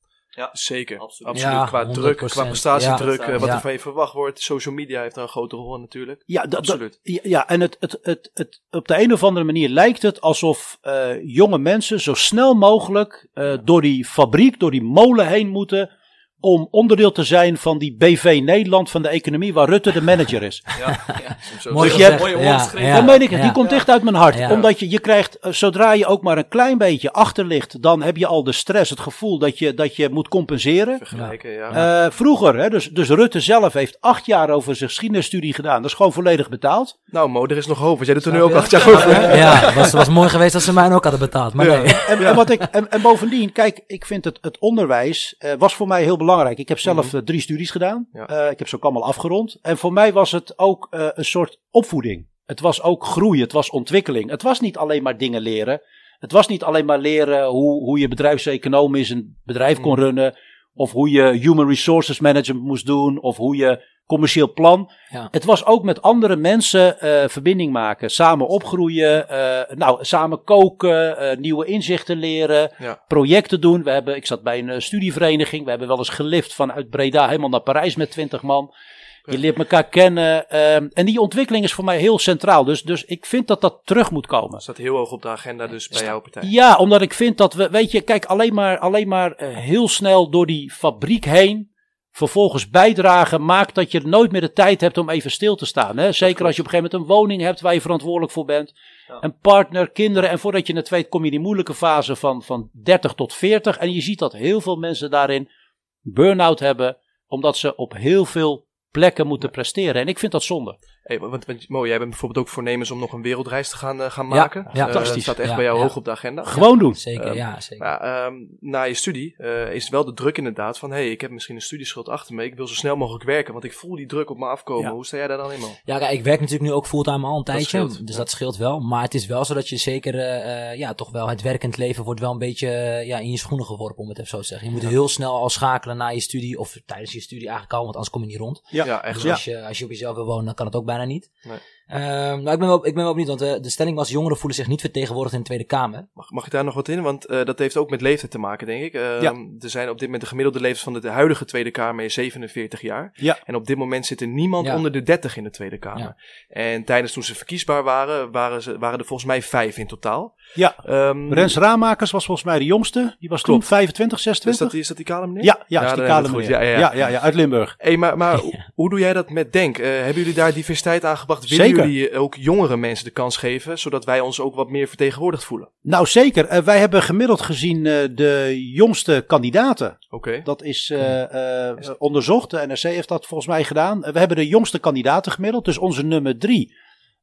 Zeker, Absoluut. absoluut. Ja, qua 100%. druk, qua prestatiedruk, Ja. eh, wat Ja. er van je verwacht wordt. Social media heeft daar een grote rol in natuurlijk. Ja, Absoluut. ja, ja, en het, het, het, het, op de een of andere manier lijkt het alsof eh, jonge mensen zo snel mogelijk eh, door die fabriek, door die molen heen moeten. Om onderdeel te zijn van die BV Nederland van de economie, waar Rutte de manager is. Ja, soms zo Mooi Dus je gezegd. hebt- mooie Ja, omschrijving. ja, Dan meen ik het, die komt echt uit mijn hart. Ja. Omdat je, je krijgt, eh, zodra je ook maar een klein beetje achter ligt, dan heb je al de stress, het gevoel dat je, dat je moet compenseren. vergelijken. Ja. Eh, vroeger, hè, dus, dus Rutte zelf heeft acht jaar over zijn geschiedenisstudie gedaan. Dat is gewoon volledig betaald. Nou, Mo, er is nog hoop. Want jij doet er nu ook acht jaar over. Ja, het was, was mooi geweest als ze mij ook hadden betaald. Maar Ja. nee. En, en, wat ik, en, en bovendien, kijk, ik vind het, het onderwijs eh, was voor mij heel belangrijk. Ik heb zelf eh, drie studies gedaan. Ja. Eh, ik heb ze ook allemaal afgerond. En voor mij was het ook eh, een soort opvoeding. Het was ook groeien, het was ontwikkeling. Het was niet alleen maar dingen leren. Het was niet alleen maar leren hoe, hoe je bedrijfseconomisch een bedrijf kon runnen. Of hoe je human resources management moest doen. Of hoe je commercieel plan. Ja. Het was ook met andere mensen eh, verbinding maken. Samen opgroeien. eh, nou, samen koken. eh, nieuwe inzichten leren. Ja. Projecten doen. We hebben, ik zat bij een studievereniging. We hebben wel eens gelift vanuit Breda helemaal naar Parijs met 20 man. Je leert elkaar kennen. ehm, en die ontwikkeling is voor mij heel centraal. Dus, dus ik vind dat dat terug moet komen. Dat staat heel hoog op de agenda dus bij jouw partij. Ja, omdat ik vind dat we, weet je, kijk, alleen maar, alleen maar heel snel door die fabriek heen. Vervolgens bijdragen maakt dat je nooit meer de tijd hebt om even stil te staan. Hè? Zeker als je op een gegeven moment een woning hebt waar je verantwoordelijk voor bent. Ja. Een partner, kinderen. En voordat je het weet kom je in die moeilijke fase van, van 30 tot 40. En je ziet dat heel veel mensen daarin burn-out hebben. Omdat ze op heel veel plekken moeten presteren. En ik vind dat zonde. Hey, want, want Mo, jij bent bijvoorbeeld ook voornemens om nog een wereldreis te gaan, eh, gaan Ja, maken. ja. Eh, Fantastisch. Dat staat echt Ja, bij jou ja. hoog op de agenda. Gewoon doen. Zeker, Ehm, ja, zeker. Maar ehm, na je studie eh, is wel de druk inderdaad van... hé, hey, ik heb misschien een studieschuld achter me. Ik wil zo snel mogelijk werken, want ik voel die druk op me afkomen. Ja. Hoe sta jij daar dan in, man? Ja, kijk, ik werk natuurlijk nu ook fulltime al een tijdje. dus ja. dat scheelt wel. Maar het is wel zo dat je zeker, eh, eh, ja, toch wel het werkend leven wordt wel een beetje ja, in je schoenen geworpen, om het even zo te zeggen. Je moet heel snel al schakelen na je studie, of tijdens je studie eigenlijk al, want anders kom je niet rond. Ja. echt Dus zo. als, je, als je op jezelf wil wonen, dan kan het ook bijna niet. Nee. Ehm, nou, ik ben wel, ik ben wel benieuwd, want eh, de stelling was, jongeren voelen zich niet vertegenwoordigd in de Tweede Kamer. Mag, mag ik daar nog wat in? Want eh, dat heeft ook met leeftijd te maken, denk ik. Ehm, Ja. Er zijn op dit moment de gemiddelde leeftijd van de huidige Tweede Kamer is 47 jaar. Ja. En op dit moment zit er niemand Ja. onder de 30 in de Tweede Kamer. Ja. En tijdens toen ze verkiesbaar waren, waren, ze, waren er volgens mij vijf in totaal. Ja. Ehm, Rens Raamakers was volgens mij de jongste. Die was toen Klopt. 25, is 26. dat, die, is dat die kale meneer? Ja, ja, is dan die kale meneer. Ja, ja, ja. ja. Ja, ja, uit Limburg. Hey, maar, maar (laughs) hoe- doe jij dat met Denk? Eh, hebben jullie daar diversiteit aan gebracht? Willen Zeker. jullie ook jongere mensen de kans geven, zodat wij ons ook wat meer vertegenwoordigd voelen? Nou, zeker. Eh, wij hebben gemiddeld gezien eh, de jongste kandidaten. Oké. Dat is eh, eh, onderzocht. De NRC heeft dat volgens mij gedaan. Eh, we hebben de jongste kandidaten gemiddeld. Dus onze nummer drie,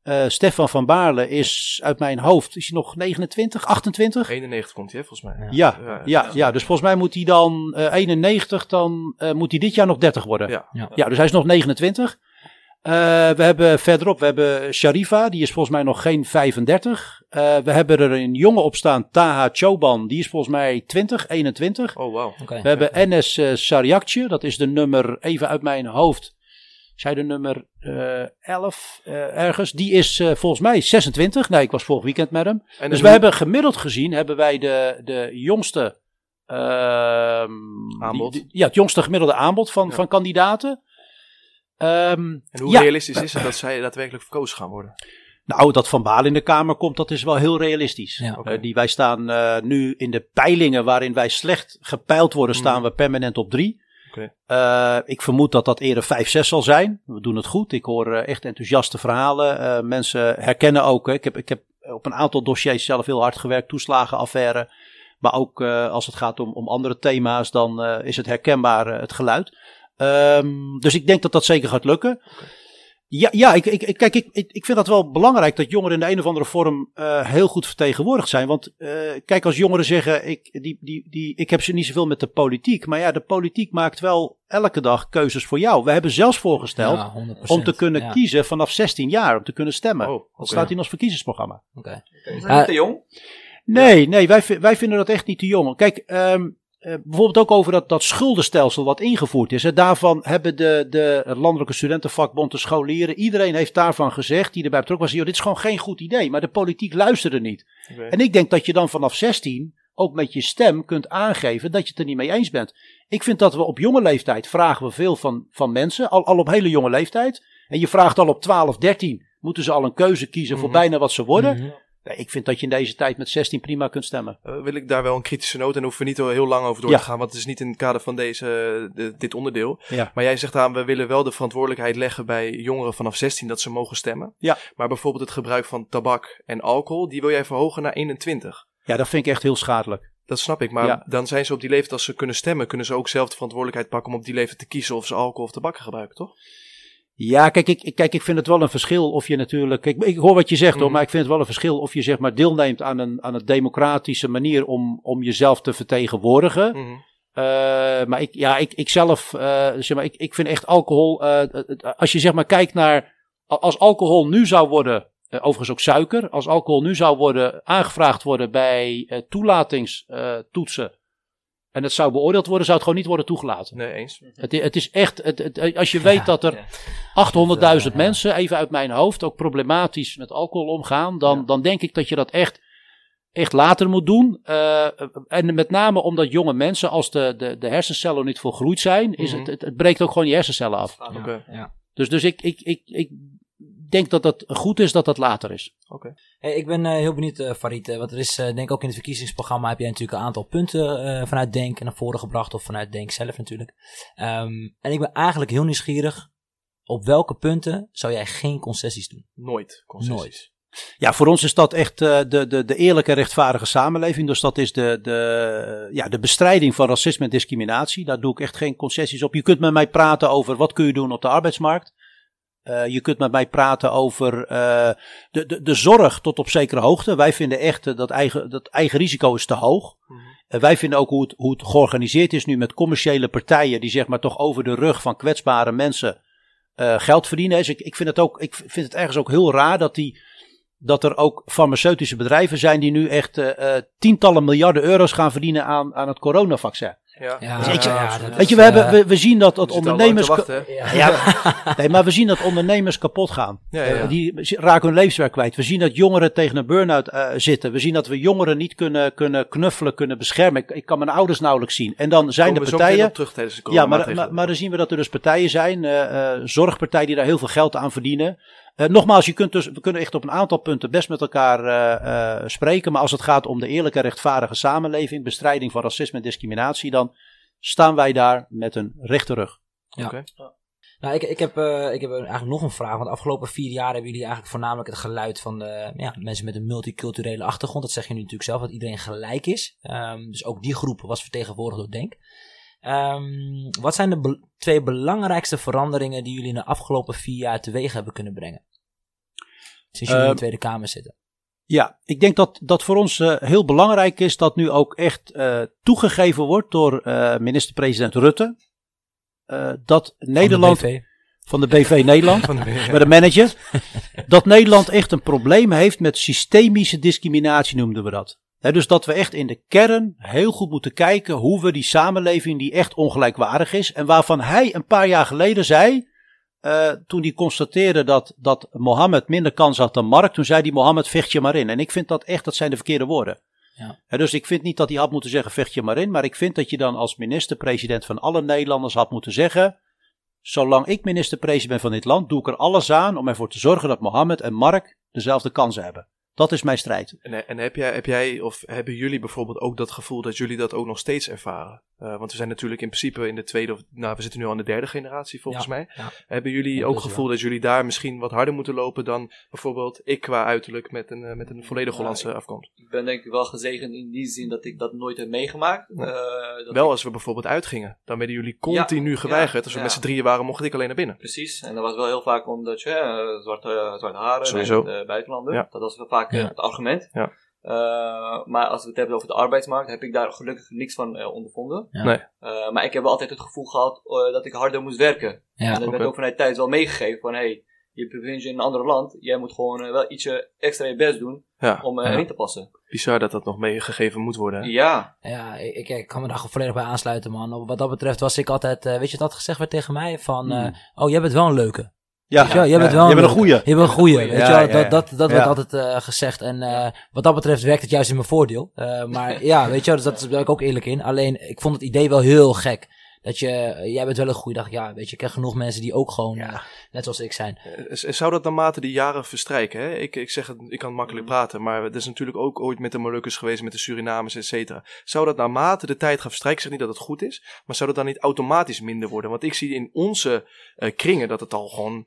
eh, Stefan van Baarle, is uit mijn hoofd, is hij nog 29, 28? 91 komt hij, hè, volgens mij. Ja, Ja, ja, ja, dus volgens mij moet hij dan eh, 91, dan eh, moet hij dit jaar nog 30 worden. Ja. Ja. Ja, dus hij is nog 29. Eh, we hebben verderop, we hebben Sharifa, die is volgens mij nog geen 35. Eh, we hebben er een jongen op staan, Taha Choban, die is volgens mij 20, 21. Oh, wow. Oké. We hebben Enes uh, Sariakje, dat is de nummer, even uit mijn hoofd, zij de nummer eh 11 eh, ergens. Die is eh, volgens mij 26. Nee, ik was vorig weekend met hem. En Dus we hebben gemiddeld gezien, hebben wij de, de jongste ehm, Aanbod. die- die- ja, het jongste gemiddelde aanbod van, Ja. van kandidaten. Ehm, En hoe ja. realistisch is het (clears throat) dat zij daadwerkelijk verkozen gaan worden? Nou, dat Van Baal in de Kamer komt, dat is wel heel realistisch. Ja. Die, wij staan eh, nu in de peilingen waarin wij slecht gepeild worden, staan Mhm. we permanent op drie. Eh, ik vermoed dat dat eerder 5, 6 zal zijn. We doen het goed. Ik hoor eh, echt enthousiaste verhalen. Eh, mensen herkennen ook. Hè. Ik, heb, ik heb op een aantal dossiers zelf heel hard gewerkt. Toeslagenaffaire. Maar ook als het gaat om, om andere thema's, dan is het herkenbaar het geluid. Ehm, dus ik denk dat dat zeker gaat lukken. Ja, ja ik, ik, ik- kijk, ik, ik, ik vind dat wel belangrijk dat jongeren in de een of andere vorm eh, heel goed vertegenwoordigd zijn. Want eh, kijk, als jongeren zeggen, ik, die, die, die, ik heb ze niet zoveel met de politiek. Maar ja, de politiek maakt wel elke dag keuzes voor jou. We hebben zelfs voorgesteld Ja, 100%. om te kunnen Ja, kiezen vanaf 16 jaar, om te kunnen stemmen. Oh, Dat staat in ons verkiezingsprogramma. oké. Is dat Eh, niet te jong? Nee, nee, wij, wij vinden dat echt niet te jong. Kijk, ehm, eh, bijvoorbeeld ook over dat, dat schuldenstelsel wat ingevoerd is. Hè. Daarvan hebben de, de Landelijke Studentenvakbond, de scholieren, iedereen heeft daarvan gezegd, die erbij betrokken was, joh, dit is gewoon geen goed idee. Maar de politiek luisterde niet. En ik denk dat je dan vanaf 16 ook met je stem kunt aangeven dat je het er niet mee eens bent. Ik vind dat we op jonge leeftijd vragen we veel van, van mensen, al, al op hele jonge leeftijd. En je vraagt al op 12, 13, moeten ze al een keuze kiezen voor Mhm. bijna wat ze worden. Mhm. Nee, ik vind dat je in deze tijd met 16 prima kunt stemmen. Eh, wil ik daar wel een kritische noot en hoeven we niet heel- lang over door Ja. te gaan, want het is niet in het kader van deze, de- dit onderdeel. Ja. Maar jij zegt aan, we willen wel de verantwoordelijkheid leggen bij jongeren vanaf 16 dat ze mogen stemmen. Ja. Maar bijvoorbeeld het gebruik van tabak en alcohol, die wil jij verhogen naar 21. Ja, dat vind ik echt heel schadelijk. Dat snap ik, maar Ja. dan zijn ze op die leeftijd, als ze kunnen stemmen, kunnen ze ook zelf de verantwoordelijkheid pakken om op die leeftijd te kiezen of ze alcohol of tabak gebruiken, toch? Ja, kijk ik, kijk, ik vind het wel een verschil of je natuurlijk. Ik, ik hoor wat je zegt hoor, Mhm. maar ik vind het wel een verschil of je zeg maar deelneemt aan een, aan een democratische manier om, om jezelf te vertegenwoordigen. Eh, maar ik, ja, ik, ik zelf, eh, zeg maar, ik, ik vind echt alcohol. het- als je zeg maar kijkt naar. Als alcohol nu zou worden. overigens ook suiker. Als alcohol nu zou worden aangevraagd worden bij toelatingstoetsen. En het zou beoordeeld worden, zou het gewoon niet worden toegelaten. Nee, eens. Het, het is echt. Het, het- als je weet Ja, dat er ja. 800.000 Ja, ja. mensen, even uit mijn hoofd, ook problematisch met alcohol omgaan. Dan, Ja. dan denk ik dat je dat echt, echt later moet doen. Eh, en met name omdat jonge mensen, als de, de, de hersencellen niet volgroeid zijn, is Mhm. het, het, het breekt ook gewoon je hersencellen af. Ja, Oké. ja. Dus, dus ik, ik, ik, ik denk dat het goed is dat dat later is. Hey, ik ben eh, heel benieuwd, eh, Farid. eh, want er is, eh, denk ik ook in het verkiezingsprogramma heb jij natuurlijk een aantal punten eh, vanuit Denk naar voren gebracht. Of vanuit Denk zelf natuurlijk. Ehm, en ik ben eigenlijk heel nieuwsgierig. Op welke punten zou jij geen concessies doen? Nooit concessies. Nooit. Ja, voor ons is dat echt eh, de, de, de eerlijke, rechtvaardige samenleving. Dus dat is de, de, ja, de bestrijding van racisme en discriminatie. Daar doe ik echt geen concessies op. Je kunt met mij praten over wat kun je doen op de arbeidsmarkt. Eh, je kunt met mij praten over eh, de, de, de zorg tot op zekere hoogte. Wij vinden echt eh, dat eigen, dat eigen risico is te hoog. En wij vinden ook hoe het, hoe het georganiseerd is nu met commerciële partijen die zeg maar toch over de rug van kwetsbare mensen geld verdienen. Dus ik, ik, vind het ook, ik vind het ergens ook heel raar dat, die, dat er ook farmaceutische bedrijven zijn die nu echt tientallen miljarden euro's gaan verdienen aan, aan het coronavaccin. Ja. Ja, Dus ik- ja, dat Weet is, je, we, hebben, eh, we, we zien dat, dat ondernemers. wachten, ja. (laughs) Nee, maar we zien dat ondernemers kapot gaan. Ja, ja, ja. Eh, die raken hun levenswerk kwijt. We zien dat jongeren tegen een burn-out eh, zitten. We zien dat we jongeren niet kunnen, kunnen knuffelen, kunnen beschermen. Ik, ik kan mijn ouders nauwelijks zien. En dan zijn meteen partijen. terug tijdens de Ja, maar, maar, maar dan zien we dat er dus partijen zijn, eh, eh, zorgpartijen die daar heel veel geld aan verdienen. Eh, nogmaals, je kunt dus, we kunnen echt op een aantal punten best met elkaar eh, eh, spreken. Maar als het gaat om de eerlijke, rechtvaardige samenleving, bestrijding van racisme en discriminatie, dan staan wij daar met een rechte rug. Ja. Oké. Nou, ik, ik, heb, eh, ik heb eigenlijk nog een vraag. Want de afgelopen vier jaar hebben jullie eigenlijk voornamelijk het geluid van de, ja, mensen met een multiculturele achtergrond. Dat zeg je nu natuurlijk zelf, dat iedereen gelijk is. Ehm, dus ook die groep was vertegenwoordigd door Denk. Ehm, wat zijn de be- twee belangrijkste veranderingen die jullie in de afgelopen vier jaar teweeg hebben kunnen brengen? Sinds jullie in Ehm, de Tweede Kamer zitten. Ja, ik denk dat dat voor ons eh, heel belangrijk is dat nu ook echt eh, toegegeven wordt door eh, minister-president Rutte. dat Van de Nederland BV. van de BV Nederland, (laughs) Van de- ja. met de manager, dat Nederland echt een probleem heeft met systemische discriminatie, noemden we dat. Dus dat we echt in de kern heel goed moeten kijken hoe we die samenleving die echt ongelijkwaardig is en waarvan hij een paar jaar geleden zei, eh, toen hij constateerde dat, dat Mohammed minder kans had dan Mark, toen zei hij Mohammed vecht je maar in. En ik vind dat echt, dat zijn de verkeerde woorden. Ja. Dus ik vind niet dat hij had moeten zeggen vecht je maar in, maar ik vind dat je dan als minister-president van alle Nederlanders had moeten zeggen, zolang ik minister-president ben van dit land, doe ik er alles aan om ervoor te zorgen dat Mohammed en Mark dezelfde kansen hebben. Dat is mijn strijd. En, en heb, jij, heb jij of hebben jullie bijvoorbeeld ook dat gevoel dat jullie dat ook nog steeds ervaren? Eh, want we zijn natuurlijk in principe in de tweede, of nou we zitten nu al in de derde generatie volgens Ja, mij. ja. Hebben jullie Ja, ook is gevoel dat jullie daar misschien wat harder moeten lopen dan bijvoorbeeld ik qua uiterlijk met een, eh, met een volledig Hollandse ik- afkomst? Ik ben denk ik wel gezegend in die zin dat ik dat nooit heb meegemaakt. Eh, dat Wel ik- als we bijvoorbeeld uitgingen, dan werden jullie continu geweigerd. Als we met z'n drieën waren, mocht ik alleen naar binnen. Precies, en dat was wel heel vaak omdat je eh, zwarte, eh, zwarte haren Sowieso. en buitenlander. Dat was wel vaak eh, het argument. Ja. Eh, maar als we het hebben over de arbeidsmarkt, heb ik daar gelukkig niks van eh, ondervonden. Ja. Nee. Eh, maar ik heb wel altijd het gevoel gehad eh, dat ik harder moest werken. Ja. en dat werd ook vanuit thuis wel meegegeven van hey, je bevindt je in een ander land, jij moet gewoon wel ietsje extra je best doen Ja, om eh, Ja. erin te passen. bizar dat dat nog meegegeven moet worden. hè? Ja, Ja, ik, kan me daar volledig bij aansluiten, man. Wat dat betreft was ik altijd, eh, weet je wat gezegd werd tegen mij? Van, eh, oh, jij bent wel een leuke. Ja, wel, jij bent wel bent een goeie. Je bent een goeie, weet Ja, je wel. ja, ja. Dat, dat, dat Ja. wordt altijd eh, gezegd. En eh, wat dat betreft werkt het juist in mijn voordeel. Eh, maar (laughs) ja, weet je wel, dus dat daar ben ik ook eerlijk in. Alleen, ik vond het idee wel heel gek. Dat je, jij bent wel een goeie. Dacht ik, ja, weet je, ik ken genoeg mensen die ook gewoon, net zoals ik zijn. Zou dat naarmate de jaren verstrijken? Hè? Ik, ik zeg het, ik kan makkelijk praten, maar het is natuurlijk ook ooit met de Molukkers geweest, met de Surinamers, et cetera. Zou dat naarmate de tijd gaat verstrijken, ik zeg niet dat het goed is, maar zou dat dan niet automatisch minder worden? Want ik zie in onze kringen dat het al gewoon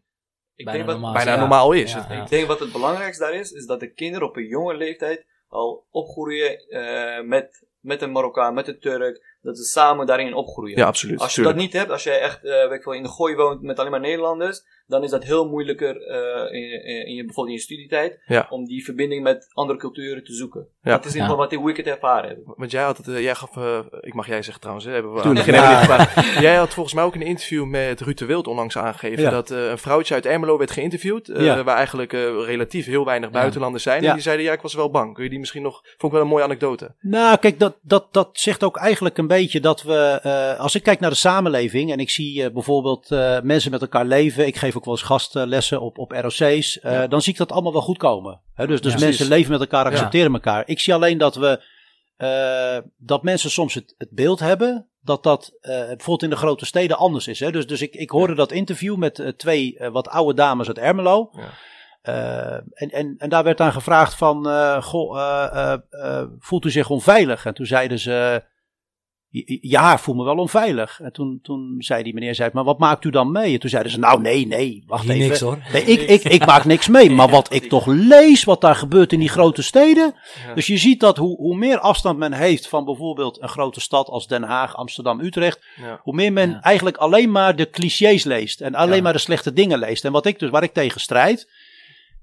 ik Bijna denk wat, normaal. bijna ja. normaal is. Ja, Het- ja. Ik denk wat het belangrijkste daar is, is dat de kinderen op een jonge leeftijd al opgroeien eh, met, met een Marokkaan, met een Turk. Dat ze samen daarin opgroeien. Ja, absoluut. Als je tuurlijk. dat niet hebt, als jij echt eh, weet ik veel, in de gooi woont met alleen maar Nederlanders, dan is dat heel moeilijker eh, in, in, in je, bijvoorbeeld in je studietijd, Ja. om die verbinding met andere culturen te zoeken. Ja. Dat is in ieder geval wat ik, hoe ik het ervaren heb. Want jij had het, eh, jij gaf, eh, ik mag jij zeggen trouwens, hè, hebben we aan begin Ja. (laughs) Jij had volgens mij ook een interview met Ruud de Wild onlangs aangegeven Ja. dat eh, een vrouwtje uit Ermelo werd geïnterviewd, eh, Ja. waar eigenlijk eh, relatief heel weinig buitenlanders zijn. Ja. En die zeiden, ja, ik was wel bang. Kun je die misschien nog, vond ik wel een mooie anekdote. Nou, kijk, dat, dat, dat zegt ook eigenlijk een beetje dat we, eh, als ik kijk naar de samenleving en ik zie bijvoorbeeld eh, mensen met elkaar leven, ik geef ook wel eens gastlessen op, op ROC's, eh, Ja. dan zie ik dat allemaal wel goed komen. Hè, dus dus Ja, mensen precies. leven met elkaar, accepteren elkaar. Ik zie alleen dat we, eh, dat mensen soms het, het beeld hebben dat dat eh, bijvoorbeeld in de grote steden anders is. Hè? Dus, dus ik, ik hoorde dat interview met twee wat oude dames uit Ermelo. Ja. En, en, en daar werd aan gevraagd van, goh, voelt u zich onveilig? En toen zeiden ze, ja, voel me wel onveilig. En toen, toen zei die meneer, zei, maar wat maakt u dan mee? En toen zeiden ze, nou nee, nee, wacht Hier even. niks hoor. Nee, ik, ik, ik maak niks (laughs) mee, maar wat ik toch lees, wat daar gebeurt in die grote steden. Dus je ziet dat hoe, hoe meer afstand men heeft van bijvoorbeeld een grote stad als Den Haag, Amsterdam, Utrecht, Ja. hoe meer men Ja. eigenlijk alleen maar de clichés leest en alleen Ja. maar de slechte dingen leest. En wat ik dus, waar ik tegen strijd,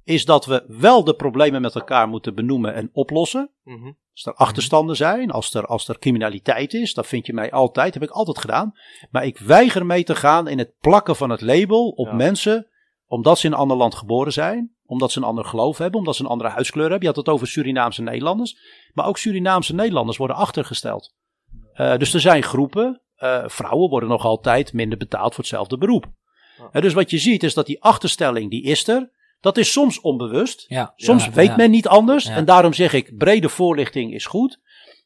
is dat we wel de problemen met elkaar moeten benoemen en oplossen. Mhm. Als er achterstanden zijn, als er, als er criminaliteit is, dat vind je mij altijd, heb ik altijd gedaan. Maar ik weiger mee te gaan in het plakken van het label op Ja. mensen, omdat ze in een ander land geboren zijn, omdat ze een ander geloof hebben, omdat ze een andere huiskleur hebben. Je had het over Surinaamse Nederlanders, maar ook Surinaamse Nederlanders worden achtergesteld. Eh, dus er zijn groepen, eh, vrouwen worden nog altijd minder betaald voor hetzelfde beroep. Ja. Eh, dus wat je ziet is dat die achterstelling, die is er. Dat is soms onbewust. Ja. Soms Ja, weet ja. men niet anders. En daarom zeg ik, brede voorlichting is goed.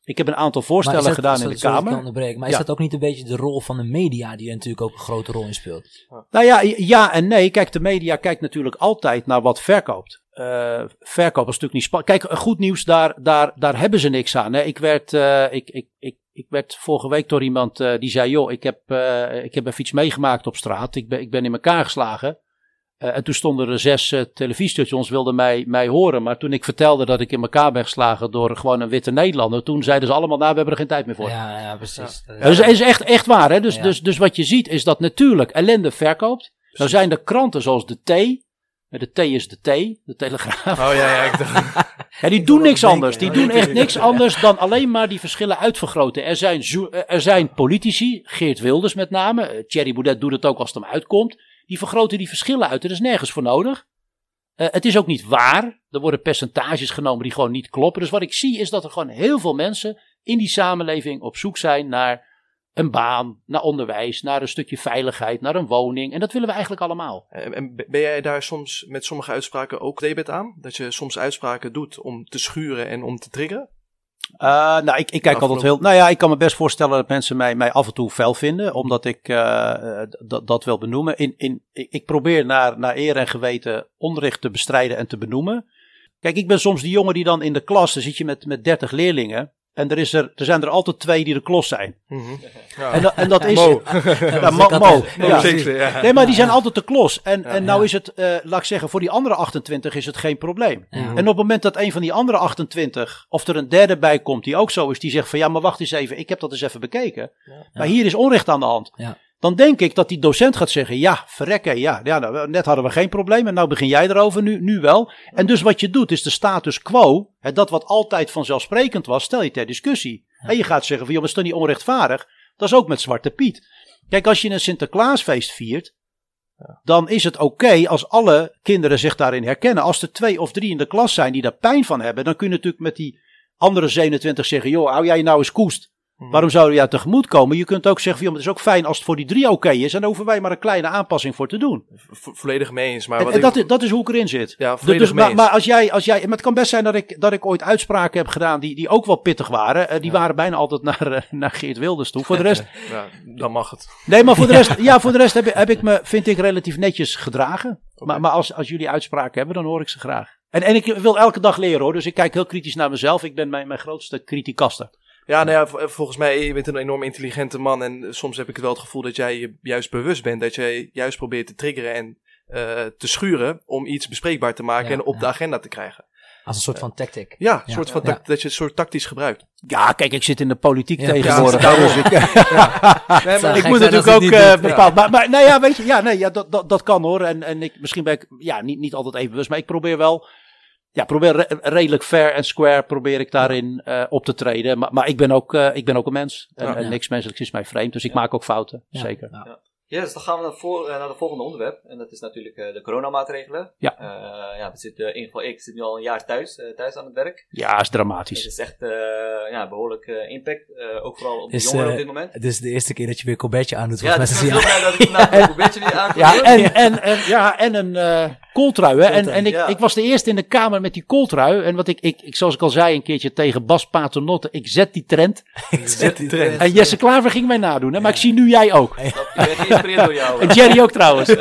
Ik heb een aantal voorstellen dat- gedaan in de Kamer. Maar is Ja. dat ook niet een beetje de rol van de media, die er natuurlijk ook een grote rol in speelt? Nou ja, ja en nee. Kijk, de media kijkt natuurlijk altijd naar wat verkoopt. Eh verkoop is natuurlijk niet spannend. Kijk, goed nieuws, daar, daar, daar hebben ze niks aan. Hè. Ik, werd, eh, ik, ik, ik, ik werd vorige week door iemand eh, die zei: Joh, ik heb, eh, ik heb even iets meegemaakt op straat. Ik ben, ik ben in elkaar geslagen. Eh, en toen stonden er zes eh, televisiestations, wilden mij, mij horen. Maar toen ik vertelde dat ik in elkaar ben geslagen door gewoon een witte Nederlander. Toen zeiden ze allemaal: Nou, we hebben er geen tijd meer voor. Ja, ja, precies. Dat is- Ja, dus het is echt, echt waar. Hè? Dus, Ja. dus, dus wat je ziet is dat natuurlijk ellende verkoopt. Nou zijn er kranten zoals de T. De T is de T, de Telegraaf. Oh ja, ja, ik dacht... (laughs) Ja, die Ik doen niks anders. Die doen echt niks anders dan alleen maar die verschillen uitvergroten. Er zijn, er zijn politici, Geert Wilders met name, eh, Thierry Baudet doet het ook als het hem uitkomt. Die vergroten die verschillen uit. Er is nergens voor nodig. Eh, het is ook niet waar. Er worden percentages genomen die gewoon niet kloppen. Dus wat ik zie is dat er gewoon heel veel mensen in die samenleving op zoek zijn naar een baan, naar onderwijs, naar een stukje veiligheid, naar een woning. En dat willen we eigenlijk allemaal. En, en ben jij daar soms met sommige uitspraken ook debet aan? Dat je soms uitspraken doet om te schuren en om te triggeren? Uh, nou, ik, ik kijk Afgelopen- altijd heel. Nou ja, ik kan me best voorstellen dat mensen mij, mij af en toe fel vinden, omdat ik eh, eh, dat, wil benoemen. In, in, ik ik probeer naar, naar eer en geweten onrecht te bestrijden en te benoemen. Kijk, ik ben soms die jongen die dan in de klas, dan zit je met, met 30 leerlingen. En er, is er, er zijn er altijd twee die de klos zijn. Mhm. Ja. En, dat- en dat is. Mo. (laughs) Ja, Mo, Mo. Ja. Zeker, ja. Nee, maar die zijn altijd de klos. En, en nou Ja. is het, eh, laat ik zeggen, voor die andere 28 is het geen probleem. Ja. En op het moment dat een van die andere 28, of er een derde bij komt die ook zo is, die zegt van ja, maar wacht eens even, ik heb dat eens even bekeken. Maar hier is onrecht aan de hand. Ja. Dan denk ik dat die docent gaat zeggen, ja, verrekken, ja, ja nou, net hadden we geen probleem en nou begin jij erover, nu, nu wel. En dus wat je doet is de status quo, hè, dat wat altijd vanzelfsprekend was, stel je ter discussie. En je gaat zeggen van, joh, is toch niet onrechtvaardig? Dat is ook met Zwarte Piet. Kijk, als je een Sinterklaasfeest viert, dan is het oké als alle kinderen zich daarin herkennen. Als er twee of drie in de klas zijn die daar pijn van hebben, dan kun je natuurlijk met die andere 27 zeggen, joh, hou jij nou eens koest. Mhm. Waarom zouden we jou tegemoet komen? Je kunt ook zeggen, van, het is ook fijn als het voor die drie oké is. En daar hoeven wij maar een kleine aanpassing voor te doen. Vo- volledig mee eens. Maar En, wat en ik- dat, is, dat is hoe ik erin zit. Ja, Dus, volledig dus- mee maar, eens. maar als jij, als jij, maar het kan best zijn dat ik, dat ik ooit uitspraken heb gedaan die, die ook wel pittig waren. Eh, die waren bijna altijd naar, eh, (laughs) naar Geert Wilders toe. Voor de rest, (laughs) Ja, dan mag het. nee, maar voor de (laughs) rest, ja, voor de rest heb, ik- heb ik me, vind ik, relatief netjes gedragen. Maar, maar als, als jullie uitspraken hebben, dan hoor ik ze graag. En, en ik wil elke dag leren hoor, dus ik kijk heel kritisch naar mezelf. Ik ben mijn, mijn grootste criticaster. Ja, nou ja, v- volgens mij, je bent een enorm intelligente man. En soms heb ik wel het gevoel dat jij je juist bewust bent. Dat jij juist probeert te triggeren en eh, te schuren om iets bespreekbaar te maken Ja, en op ja. de agenda te krijgen. Als een soort van tactic. Ja, een Ja. soort van Ja. dat je het soort tactisch gebruikt. Ja, kijk, ik zit in de politiek Ja, tegenwoordig. ja, dus (laughs) ik, Nee, maar Zou ik moet natuurlijk ook het eh bepaald. Maar, maar nou ja, weet je, ja, nee, ja, dat, dat, dat kan hoor. En, en ik, misschien ben ik ja, niet, niet altijd even bewust, maar ik probeer wel. Ja, probeer re- redelijk fair en square probeer ik daarin eh, op te treden. Maar, maar ik, ben ook, eh, ik ben ook een mens. En, Ja. en Ja. niks menselijks is mij vreemd. Dus ik Ja. maak ook fouten. Zeker. Ja. Yes, dan gaan we naar, voor, eh, naar de volgende onderwerp. En dat is natuurlijk eh, de coronamaatregelen. Ja. Eh, ja, we zitten, in ieder geval ik zit nu al een jaar thuis, eh, thuis aan het werk. Ja, is Het dramatisch. is echt eh, ja, behoorlijk eh, impact, eh, ook vooral op de jongeren eh, op dit moment. Het is de eerste keer dat je weer Colbertje aandoet. Ja, Volgens dus ik is het heel blij dat ik vandaag een (laughs) weer aankom. Ja, en, en, en, ja, en een eh kooltrui. Hè? En, en ik, ja. ik was de eerste in de kamer met die kooltrui. En wat ik, ik, ik, zoals ik al zei een keertje tegen Bas Paternotte, ik zet die trend. Zet die trend. En Jesse Klaver ging mij nadoen. Hè? Maar ik zie nu jij ook. Ik geïnspireerd door jou. En Jerry ook trouwens. (laughs)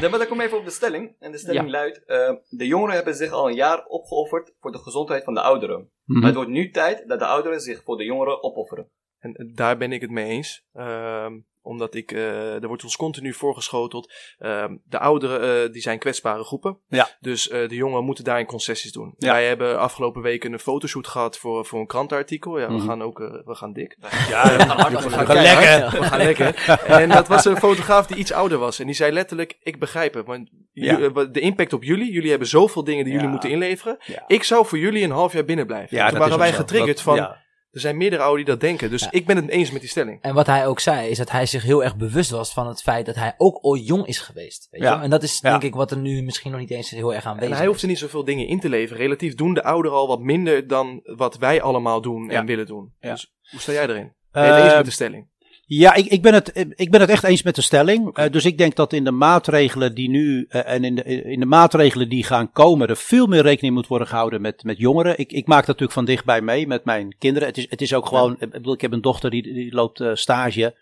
Ja. Maar dan kom ik even op de stelling. En de stelling Ja. luidt: eh, De jongeren hebben zich al een jaar opgeofferd voor de gezondheid van de ouderen. Mhm. Maar het wordt nu tijd dat de ouderen zich voor de jongeren opofferen. En daar ben ik het mee eens. Ehm, omdat ik, eh, er wordt ons continu voorgeschoteld. ehm, de ouderen eh, die zijn kwetsbare groepen. Ja. Dus eh, de jongeren moeten daarin concessies doen. Ja. Wij hebben afgelopen weken een fotoshoot gehad voor, voor een krantenartikel. Ja, we Mhm. gaan ook we gaan dik. Ja, We gaan hard We lekker. We gaan lekker. (laughs) En dat was een fotograaf die iets ouder was. En die zei letterlijk, ik begrijp het. Want Ja. de impact op jullie, jullie hebben zoveel dingen die Ja. jullie moeten inleveren. Ja. Ik zou voor jullie een half jaar binnen blijven. Ja, En toen dat waren wij getriggerd Dat- van, ja. Er zijn meerdere ouderen die dat denken. Dus Ja. ik ben het eens met die stelling. En wat hij ook zei, is dat hij zich heel erg bewust was van het feit dat hij ook ooit jong is geweest. Weet je? Ja. wel? En dat is Ja. denk ik wat er nu misschien nog niet eens heel erg aanwezig En hij hoeft er niet zoveel dingen in te leveren. Relatief doen de ouderen al wat minder dan wat wij allemaal doen Ja. en willen doen. Ja. Dus hoe sta jij erin? Ben je het Eh, eens met de stelling? Ja, ik, ik, ben het, ik ben het echt eens met de stelling. Eh, dus ik denk dat in de maatregelen die nu eh, en in de, in de maatregelen die gaan komen, er veel meer rekening moet worden gehouden met, met jongeren. Ik, ik maak dat natuurlijk van dichtbij mee met mijn kinderen. Het is, het is ook gewoon, ik, bedoel, ik heb een dochter die, die loopt eh, stage.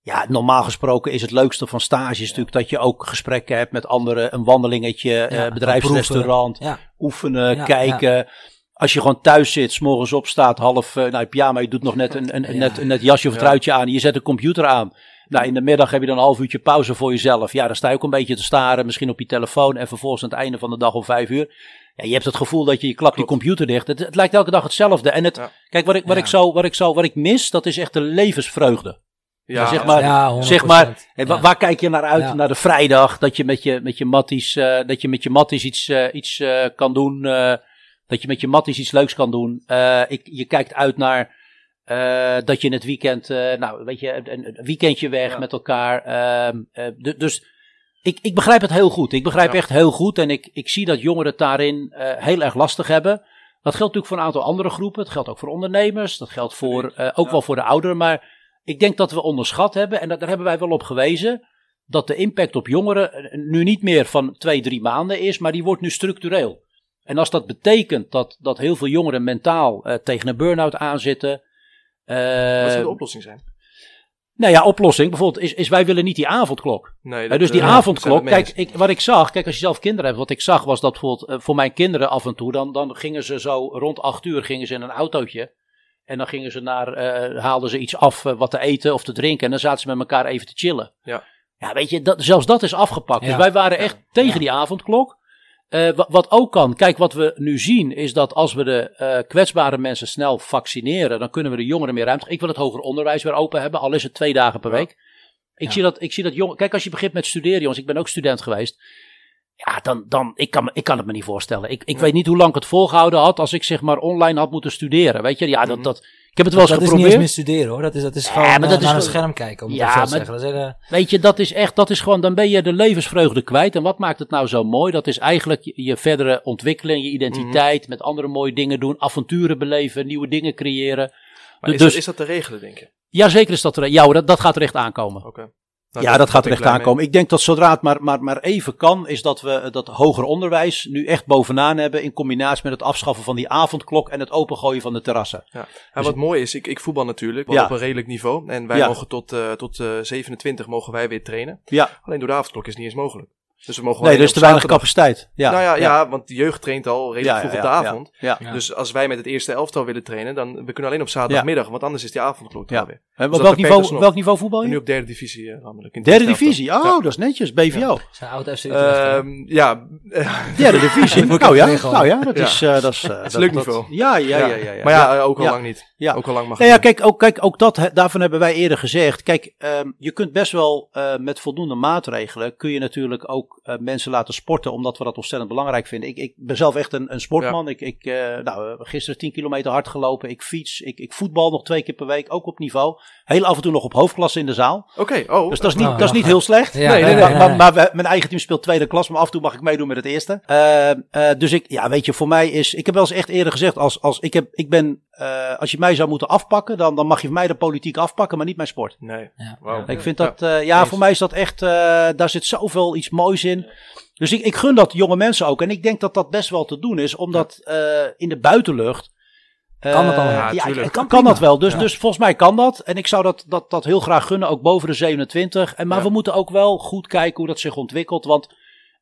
Ja, normaal gesproken is het leukste van stage natuurlijk dat je ook gesprekken hebt met anderen, een wandelingetje, Ja, eh, bedrijfsrestaurant, oefenen, Ja, kijken. Als je gewoon thuis zit, 's morgens opstaat, half eh, nou, pyjama, je doet nog net een, een, een Ja. net, een net jasje of Ja. truitje aan, je zet de computer aan. Nou, in de middag heb je dan een half uurtje pauze voor jezelf. Ja, dan sta je ook een beetje te staren, misschien op je telefoon en vervolgens aan het einde van de dag om vijf uur. Ja, je hebt het gevoel dat je, je klapt die computer dicht. Het, het lijkt elke dag hetzelfde. En het, Ja. kijk, wat ik, wat, Ja. ik zo, wat, ik zo, wat ik mis, dat is echt de levensvreugde. Ja, zeg maar, ja 100%. zeg maar, waar kijk je naar uit? Ja. Naar de vrijdag, dat je met je, met je matties, eh, dat je met je matties iets, eh, iets eh, kan doen. Dat je met je matties iets leuks kan doen. Eh, ik, je kijkt uit naar Eh, dat je in het weekend, eh, nou weet je, een, een weekendje weg Ja. met elkaar. Ehm, eh, du- dus ik, ik begrijp het heel goed. Ik begrijp Ja. echt heel goed. En ik, ik zie dat jongeren het daarin heel erg lastig hebben. Dat geldt natuurlijk voor een aantal andere groepen. Het geldt ook voor ondernemers. Dat geldt voor, ook Ja. wel voor de ouderen. Maar ik denk dat we onderschat hebben. En dat, daar hebben wij wel op gewezen. Dat de impact op jongeren nu niet meer van twee, drie maanden is. Maar die wordt nu structureel. En als dat betekent dat, dat heel veel jongeren mentaal eh, tegen een burn-out aanzitten. eh, Wat zou de oplossing zijn? nou ja, oplossing bijvoorbeeld is, is wij willen niet die avondklok. Nee, Hè, dus die eh, avondklok, kijk, ik, wat ik zag, kijk, als je zelf kinderen hebt, wat ik zag was dat bijvoorbeeld eh, voor mijn kinderen af en toe, dan, dan gingen ze zo rond acht uur gingen ze in een autootje. En dan gingen ze naar, eh, haalden ze iets af eh, wat te eten of te drinken. En dan zaten ze met elkaar even te chillen. Ja. Ja, weet je, dat, zelfs dat is afgepakt. Ja. Dus wij waren echt tegen die avondklok. Eh, wa- wat ook kan, kijk, wat we nu zien is dat als we de eh, kwetsbare mensen snel vaccineren, dan kunnen we de jongeren meer ruimte. Ik wil het hoger onderwijs weer open hebben, al is het twee dagen per week. Ik, Ja. zie dat, ik zie dat jong. Kijk, als je begint met studeren, jongens, ik ben ook student geweest. Ja, dan, dan ik, kan, ik kan het me niet voorstellen. Ik, ik Ja. weet niet hoe lang ik het volgehouden had als ik zeg maar online had moeten studeren. Weet je, ja, dat, Mhm. dat, ik heb het wel eens dat is niet eens geprobeerd. meer studeren hoor. Dat is, dat is Ja, gewoon maar eh, dat is naar een scherm kijken. Om Ja, te maar- zeggen. Dat is hele- Weet je, dat is echt, dat is gewoon, dan ben je de levensvreugde kwijt. En wat maakt het nou zo mooi? Dat is eigenlijk je, je verdere ontwikkeling, je identiteit, met andere mooie dingen doen, avonturen beleven, nieuwe dingen creëren. Maar is, dus- dat, is dat te regelen, denk je? Ja, zeker is dat er, ja, hoor, dat, dat gaat er echt aankomen. Oké. Nou, ja, dat gaat er echt mee. aankomen. Ik denk dat zodra het maar, maar, maar even kan, is dat we dat hoger onderwijs nu echt bovenaan hebben. In combinatie met het afschaffen van die avondklok en het opengooien van de terrassen. Ja, wat mooi is, ik, ik voetbal natuurlijk, wel Ja. op een redelijk niveau. En wij Ja. mogen tot, eh, tot eh 27 mogen wij weer trainen. Ja, Alleen door de avondklok is het niet eens mogelijk. Dus we mogen nee, er is te weinig zaterdag- capaciteit. Ja, nou ja, ja. want de jeugd traint al redelijk vroeg op de avond. Ja, Ja. Dus als wij met het eerste elftal willen trainen, dan we kunnen alleen op zaterdagmiddag, want anders is die avondklok Ja. alweer. En op dat welk, niveau, nog. welk niveau voetbal je? nu op derde divisie eh, landelijk. in Derde divisie. Oh, dat is netjes. BVO. Zijn oud FC. Ja. Ehm, ja, (laughs) Derde divisie. (laughs) Nou, ja, nou ja, dat Ja. is... eh, dat is, eh, (laughs) is dat- leuk dat- niveau. Ja, ja, ja. ja, ja. maar ja, ook al lang niet. Ja. Ook al lang mag Nou ja, kijk, ook, kijk, ook dat, daarvan hebben wij eerder gezegd. Kijk, ehm, je kunt best wel eh, met voldoende maatregelen, kun je natuurlijk ook eh, mensen laten sporten, omdat we dat ontzettend belangrijk vinden. Ik, ik ben zelf echt een, een sportman. Ik, ik, eh, nou, gisteren 10 kilometer hard gelopen. Ik fiets. Ik, ik voetbal nog twee keer per week, ook op niveau. Heel af en toe nog op hoofdklasse in de zaal. Oké, oh. Dus dat is niet, Nou, dat is niet heel slecht. Ja, nee, nee, maar, nee, maar, nee. maar we- mijn eigen team speelt tweede klas, maar af en toe mag ik meedoen met het eerste. Eh, eh, dus ik, ja, weet je, voor mij is, ik heb wel eens echt eerder gezegd, als, als ik heb, ik ben, eh, als je mij zou moeten afpakken, dan, dan mag je van mij de politiek afpakken, maar niet mijn sport. Nee. Ja. Ik vind dat, eh, ja, voor mij is dat echt, eh, daar zit zoveel iets moois in. Dus ik, ik gun dat jonge mensen ook. En ik denk dat dat best wel te doen is, omdat eh, in de buitenlucht. Eh, Kan dat allemaal? Ja, Ja, tuurlijk. kan, Kan dat wel. Dus, Ja. dus volgens mij kan dat. En ik zou dat, dat, dat heel graag gunnen, ook boven de 27. En, maar Ja. we moeten ook wel goed kijken hoe dat zich ontwikkelt. Want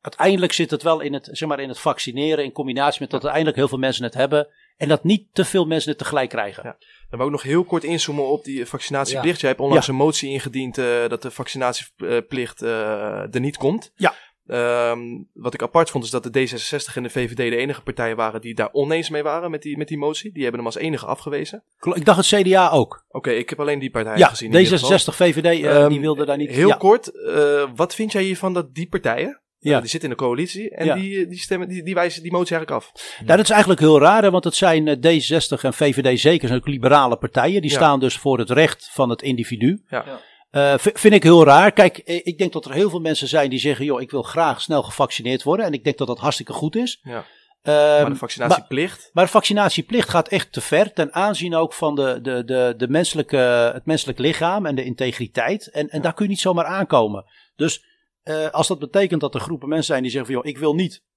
uiteindelijk zit het wel in het, zeg maar, in het vaccineren. In combinatie met dat uiteindelijk heel veel mensen het hebben. En dat niet te veel mensen het tegelijk krijgen. Ja. Dan wil ik nog heel kort inzoomen op die vaccinatieplicht. Jij hebt onlangs een motie ingediend eh, dat de vaccinatieplicht eh, er niet komt. Ja. Ehm, wat ik apart vond is dat de D66 en de VVD de enige partijen waren die daar oneens mee waren met die, met die motie. Die hebben hem als enige afgewezen. Ik dacht het CDA ook. Oké, ik heb alleen die partijen Ja, gezien. in ieder geval. D66, VVD, eh, Ehm, die wilden daar niet. Heel ja. kort, eh, wat vind jij hiervan dat die partijen, Ja. eh, die zitten in de coalitie en Ja. die, die, stemmen, die, die wijzen die motie eigenlijk af? Nou, dat is eigenlijk heel raar, hè, want het zijn eh, D66 en VVD zeker zijn ook liberale partijen. Die Ja. staan dus voor het recht van het individu. Ja. Eh, vind ik heel raar. Kijk, eh, ik denk dat er heel veel mensen zijn die zeggen: joh, ik wil graag snel gevaccineerd worden. En ik denk dat dat hartstikke goed is. Ja. Ehm, maar de vaccinatieplicht, maar de vaccinatieplicht gaat echt te ver ten aanzien ook van de, de, de, de menselijke, het menselijk lichaam en de integriteit. En, en daar kun je niet zomaar aankomen. Dus eh, als dat betekent dat er groepen mensen zijn die zeggen van joh, ik wil niet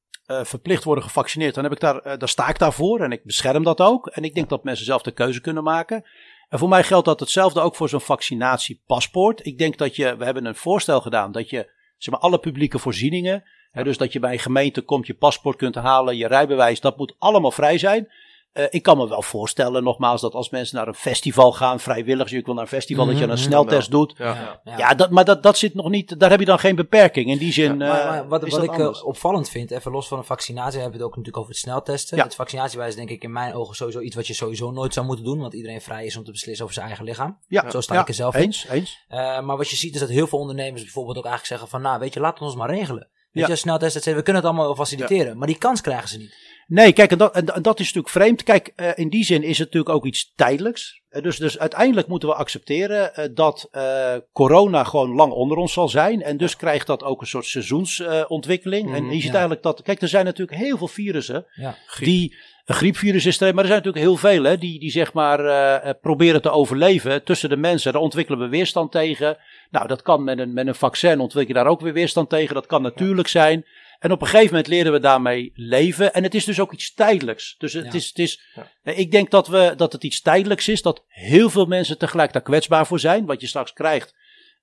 verplicht worden gevaccineerd, dan, heb ik daar, daar sta ik daarvoor en ik bescherm dat ook. En ik denk dat mensen zelf de keuze kunnen maken. En voor mij geldt dat hetzelfde ook voor zo'n vaccinatiepaspoort. Ik denk dat je, we hebben een voorstel gedaan dat je zeg maar, alle publieke voorzieningen, hè, dus dat je bij een gemeente komt, je paspoort kunt halen, je rijbewijs, dat moet allemaal vrij zijn. Eh, ik kan me wel voorstellen, nogmaals, dat als mensen naar een festival gaan, vrijwilligers, ik wil naar een festival, dat je Mhm, een mhm. sneltest doet. ja. Ja. Dat, maar dat, dat zit nog niet, daar heb je dan geen beperking. In die zin. Maar, eh, maar wat, is wat dat ik eh, anders. opvallend vind, even los van de vaccinatie, hebben we het ook natuurlijk over het sneltesten. Ja. Het vaccinatiewijs is denk ik in mijn ogen sowieso iets wat je sowieso nooit zou moeten doen, want iedereen vrij is om te beslissen over zijn eigen lichaam. ja, Zo sta ja, ik er zelf in. eens, eens. Eh, maar wat je ziet is dat heel veel ondernemers bijvoorbeeld ook eigenlijk zeggen van, nou weet je, laat ons maar regelen. Weet Ja. je, sneltest, et cetera. We kunnen het allemaal faciliteren. Maar die kans krijgen ze niet. Nee, kijk, en dat, en, en dat is natuurlijk vreemd. Kijk, eh, in die zin is het natuurlijk ook iets tijdelijks. Eh, dus, dus uiteindelijk moeten we accepteren eh, dat eh, corona gewoon lang onder ons zal zijn. En dus krijgt dat ook een soort seizoensontwikkeling. en Mhm, je ziet ja. eigenlijk dat. Kijk, er zijn natuurlijk heel veel virussen. Ja. Die. Een griepvirus is er, maar er zijn natuurlijk heel veel hè, die, die zeg maar eh, eh, proberen te overleven tussen de mensen. Daar ontwikkelen we weerstand tegen. Nou, dat kan met een, met een vaccin ontwikkel je daar ook weer weerstand tegen. Dat kan natuurlijk zijn. En op een gegeven moment leren we daarmee leven. En het is dus ook iets tijdelijks. Dus het Ja. is, het is Ja. eh, ik denk dat, we, dat het iets tijdelijks is. Dat heel veel mensen tegelijk daar kwetsbaar voor zijn. Wat je straks krijgt.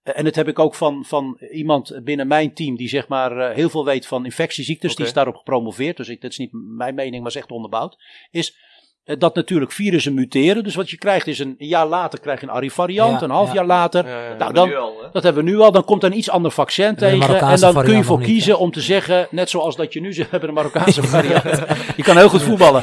Eh, En dat heb ik ook van, van iemand binnen mijn team die zeg maar eh, heel veel weet van infectieziektes. Die is daarop gepromoveerd. Dus ik, dat is niet mijn mening, maar is echt onderbouwd. Is dat natuurlijk virussen muteren. Dus wat je krijgt is een, een jaar later krijg je een ARI-variant. Ja, een half ja. jaar later. Ja, ja, ja. Nou, Dat dan, al, dat hebben we nu al. Dan komt er een iets ander vaccin tegen. En dan kun je variant voor niet, kiezen om te zeggen, net zoals dat je nu zegt, we hebben een Marokkaanse (laughs) variant. Je kan heel goed voetballen.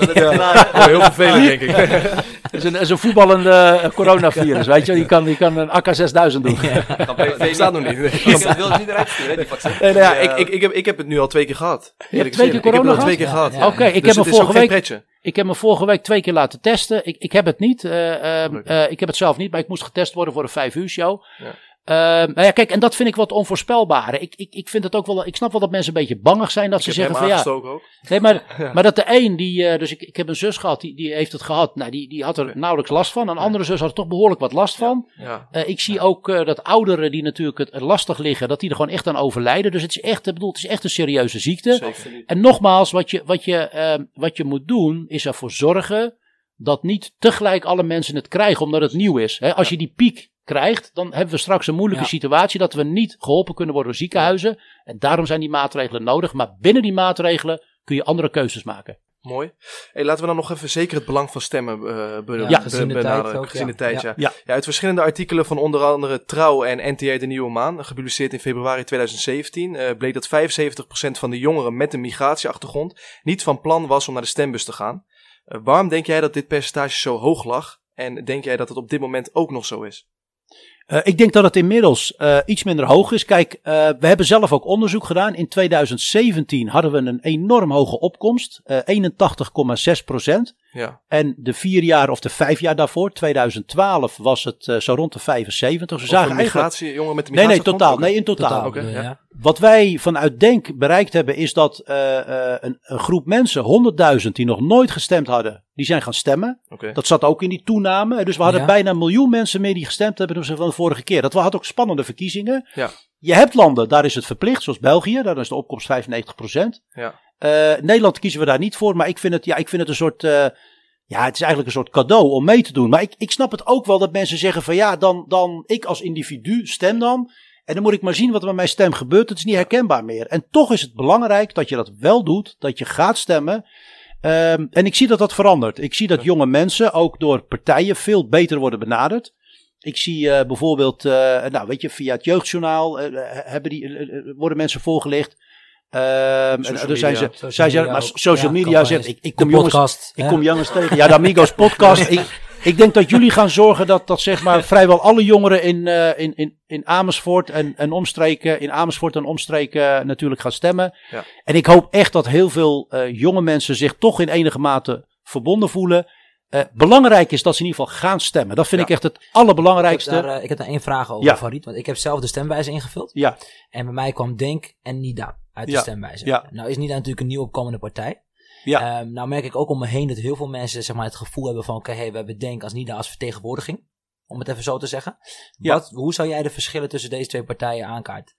Heel vervelend, denk ik. (laughs) Het is een, het is een voetballende eh, coronavirus, weet je. Je kan, je kan een AK6000 doen. (laughs) Kan PSV Dat staat nog niet. Dat wil ik niet eruit sturen, die vaccin. Nee, nou ja, Ja. ik, ik, ik, heb, ik heb het nu al twee keer gehad. Eerlijk twee keer Ik heb het corona al twee keer gehad? Oké, ik Dus heb vorige week... Ik heb me vorige week twee keer laten testen. Ik, ik heb het niet. eh, ehm, eh, ik heb het zelf niet, maar ik moest getest worden voor een vijf uur show. Ja. Ehm, nou ja, kijk, en dat vind ik wat onvoorspelbaar. Ik, ik, ik vind het ook wel. Ik snap wel dat mensen een beetje bangig zijn dat Ik ze zeggen van ja. ook. Nee, maar, (laughs) maar dat de een die. eh, dus ik, ik heb een zus gehad, die, die heeft het gehad. Nou, die, die had er nauwelijks last van. Een andere zus had er toch behoorlijk wat last van. Ja. Eh, ik zie ook eh, dat ouderen die natuurlijk het, lastig liggen, dat die er gewoon echt aan overlijden. Dus het is echt, ik bedoel, het is echt een serieuze ziekte. Zeker. En nogmaals, wat je, wat, je, ehm, wat je moet doen, is ervoor zorgen dat niet tegelijk alle mensen het krijgen omdat het nieuw is. Als je die piek krijgt, dan hebben we straks een moeilijke Ja. situatie dat we niet geholpen kunnen worden door ziekenhuizen. En daarom zijn die maatregelen nodig. Maar binnen die maatregelen kun je andere keuzes maken. Mooi. Hey, laten we dan nog even zeker het belang van stemmen eh be- Ja, gezien de benaderen. tijd ook, gezien ja. de tijd, ja. Ja. Ja, uit verschillende artikelen van onder andere Trouw en NTA De Nieuwe Maan, gepubliceerd in februari 2017, eh, bleek dat 75% van de jongeren met een migratieachtergrond niet van plan was om naar de stembus te gaan. Eh, waarom denk jij dat dit percentage zo hoog lag? En denk jij dat het op dit moment ook nog zo is? Eh, ik denk dat het inmiddels eh, iets minder hoog is. Kijk, eh, we hebben zelf ook onderzoek gedaan. In 2017 hadden we een enorm hoge opkomst, eh 81,6 procent. Ja, En de vier jaar of de vijf jaar daarvoor, 2012, was het eh, zo rond de 75. Dus we Over zagen eigenlijk. migratie, jongeren met een Nee, nee, migratieachtergrond? totaal. Nee, in totaal. Ja. Wat wij vanuit Denk bereikt hebben, is dat eh, eh, een, een groep mensen, 100.000 die nog nooit gestemd hadden, die zijn gaan stemmen. Dat zat ook in die toename. Dus we hadden Ja. bijna een miljoen mensen meer die gestemd hebben van de vorige keer. Dat we hadden ook spannende verkiezingen. Ja. Je hebt landen, daar is het verplicht, zoals België, daar is de opkomst 95%. Ja. Eh, Nederland kiezen we daar niet voor, maar ik vind het, ja, ik vind het een soort. eh, ja, het is eigenlijk een soort cadeau om mee te doen. Maar ik, ik snap het ook wel dat mensen zeggen van ja, dan, dan ik als individu stem dan. En dan moet ik maar zien wat er met mijn stem gebeurt. Het is niet herkenbaar meer. En toch is het belangrijk dat je dat wel doet. Dat je gaat stemmen. Ehm, en ik zie dat dat verandert. Ik zie dat jonge mensen ook door partijen veel beter worden benaderd. Ik zie eh, bijvoorbeeld, eh, nou weet je, via het jeugdjournaal eh, hebben die, worden mensen voorgelicht. Ehm, en er zijn ze, Social zij zeggen, media maar social media zegt, ik, kom jongens, ik kom jongens tegen. Ja, de Amigos (laughs) podcast. ik, ik denk dat jullie gaan zorgen dat, dat zeg maar vrijwel alle jongeren in, eh, in, in, in Amersfoort en, en omstreken, in Amersfoort en omstreken natuurlijk gaan stemmen. Ja. En ik hoop echt dat heel veel eh, jonge mensen zich toch in enige mate verbonden voelen. Eh, belangrijk is dat ze in ieder geval gaan stemmen. Dat vind Ja. ik echt het Ik heb, allerbelangrijkste. daar, ik heb daar één vraag over, Ja. Farid. Want ik heb zelf de stemwijze ingevuld. Ja, En bij mij kwam Denk en Nida uit de Ja. stemwijze. Ja. Nou is Nida natuurlijk een nieuw opkomende partij. Ja. Ehm, nou merk ik ook om me heen dat heel veel mensen zeg maar, het gevoel hebben van... oké, hey, we hebben Denk als Nida als vertegenwoordiging. Om het even zo te zeggen. Ja. Wat, hoe zou jij de verschillen tussen deze twee partijen aankaarten?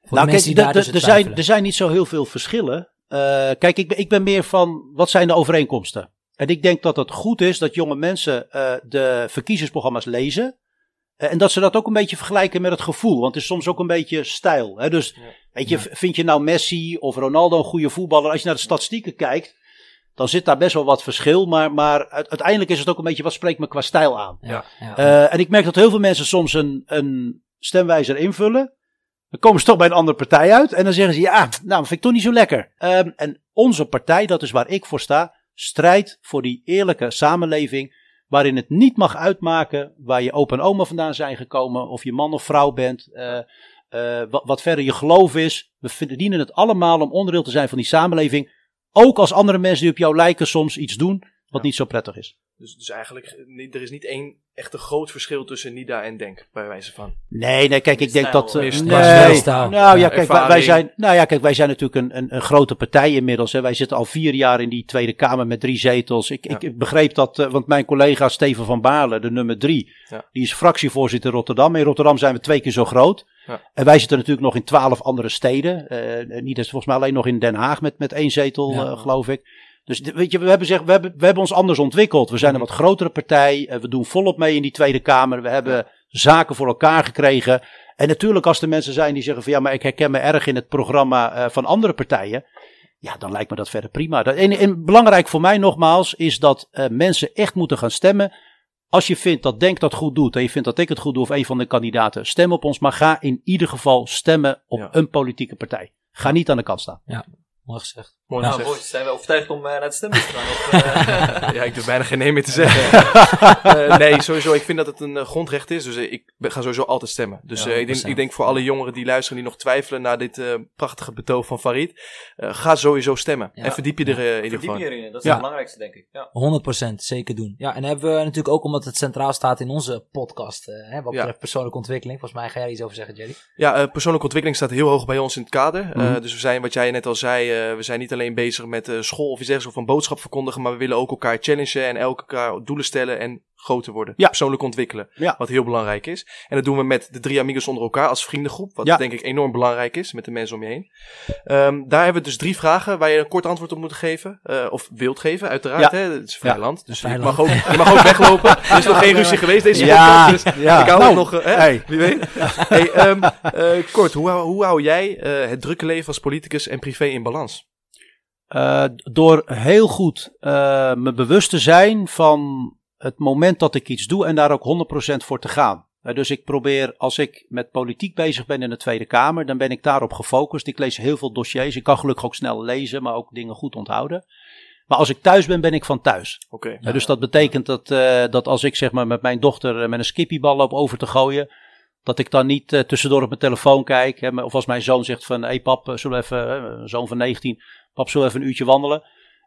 Voor nou kijk, mensen die daar er- tussen zijn, er zijn niet zo heel veel verschillen. Eh, kijk, ik ben, ik ben meer van, wat zijn de overeenkomsten? En ik denk dat het goed is dat jonge mensen eh, de verkiezingsprogramma's lezen. Eh, en dat ze dat ook een beetje vergelijken met het gevoel. Want het is soms ook een beetje stijl. Hè? Dus Ja. weet je, vind je nou Messi of Ronaldo een goede voetballer? Als je naar de statistieken kijkt, dan zit daar best wel wat verschil. Maar, maar uit- uiteindelijk is het ook een beetje wat spreekt me qua stijl aan. Ja, ja. Eh, en ik merk dat heel veel mensen soms een, een stemwijzer invullen. Dan komen ze toch bij een andere partij uit. En dan zeggen ze, ja, nou, vind ik toch niet zo lekker. Ehm, en onze partij, dat is waar ik voor sta, strijdt voor die eerlijke samenleving. Waarin het niet mag uitmaken waar je opa en oma vandaan zijn gekomen. Of je man of vrouw bent. eh, eh, wat, wat verder je geloof is. We verdienen het allemaal om onderdeel te zijn van die samenleving. Ook als andere mensen die op jou lijken soms iets doen wat Ja. niet zo prettig is. Dus, dus eigenlijk, eh, er is niet één echt een groot verschil tussen Nida en Denk, bij wijze van. Nee, nee, kijk, ik denk dat. eh, nee, nou ja, kijk, wij, zijn, nou ja, kijk, wij zijn natuurlijk een, een, een grote partij inmiddels. Hè. Wij zitten al vier jaar in die Tweede Kamer met drie zetels. Ik, ik, Ja. ik begreep dat, eh, want mijn collega Steven van Baarle, de nummer drie, Ja. die is fractievoorzitter in Rotterdam. In Rotterdam zijn we twee keer zo groot. Ja. En wij zitten natuurlijk nog in twaalf andere steden. Eh, niet eens volgens mij alleen nog in Den Haag met, met één zetel, Ja. eh, geloof ik. Dus weet je, we hebben, zeg, we, hebben, we hebben ons anders ontwikkeld. We zijn een Mhm. wat grotere partij. eh, we doen volop mee in die Tweede Kamer. We hebben zaken voor elkaar gekregen. En natuurlijk als er mensen zijn die zeggen van ja, maar ik herken me erg in het programma van andere partijen. Ja, dan lijkt me dat verder prima. En, en belangrijk voor mij nogmaals is dat mensen echt moeten gaan stemmen. Als je vindt dat Denk dat goed doet en je vindt dat ik het goed doe of een van de kandidaten, stem op ons. Maar ga in ieder geval stemmen op Ja. een politieke partij. Ga niet aan de kant staan. Mooi gezegd. Mooi Nou, boys, zijn we overtuigd om eh, naar het stembus te gaan? Of, (laughs) eh, Ja, ik durf bijna geen nee meer te zeggen. (laughs) Eh, nee, sowieso. Ik vind dat het een grondrecht is. Dus ik ben- ga sowieso altijd stemmen. Dus Ja, eh, ik, denk, 100%. ik denk voor alle jongeren die luisteren, die nog twijfelen naar dit eh, prachtige betoog van Farid. eh, ga sowieso stemmen. Ja. En verdiep je er in ieder Verdiep je erin. Dat is Ja. het belangrijkste, denk ik. Ja. 100% zeker doen. Ja, en hebben we natuurlijk ook omdat het centraal staat in onze podcast, hè, wat Ja. betreft persoonlijke ontwikkeling. Volgens mij ga jij er iets over zeggen, Jerry. Ja, eh, persoonlijke ontwikkeling staat heel hoog bij ons in het kader. Eh, Mhm. dus we zijn, wat jij net al zei, eh, we zijn niet alleen bezig met eh, school of iets dergelijks of een boodschap verkondigen, maar we willen ook elkaar challengen en elkaar doelen stellen en groter worden. Ja. Persoonlijk ontwikkelen. Ja. Wat heel belangrijk is. En dat doen we met de drie amigos onder elkaar als vriendengroep. Wat Ja. denk ik enorm belangrijk is met de mensen om je heen. Ehm, daar hebben we dus drie vragen waar je een kort antwoord op moet geven. eh, of wilt geven, uiteraard. Hè? Het is vrij land. Dus je, mag ook, je mag ook weglopen. (laughs) Er is nog geen ruzie geweest deze Ja, podcast. Dus ja. ik hou Nou, het nog, eh, hey. wie weet. Hey, ehm, eh, kort, hoe, hou- hoe hou jij het drukke leven als politicus en privé in balans? Eh, door heel goed eh, me bewust te zijn van het moment dat ik iets doe en daar ook 100% voor te gaan. Eh, dus ik probeer, als ik met politiek bezig ben in de Tweede Kamer, dan ben ik daarop gefocust. Ik lees heel veel dossiers. Ik kan gelukkig ook snel lezen, maar ook dingen goed onthouden. Maar als ik thuis ben, ben ik van thuis. Oké. Dus dat betekent dat, eh, dat als ik zeg maar met mijn dochter met een skippiebal loop over te gooien, dat ik dan niet tussendoor op mijn telefoon kijk. Hè, of als mijn zoon zegt van, hé hey pap, zullen we even, zoon van 19, pap, zullen we even een uurtje wandelen?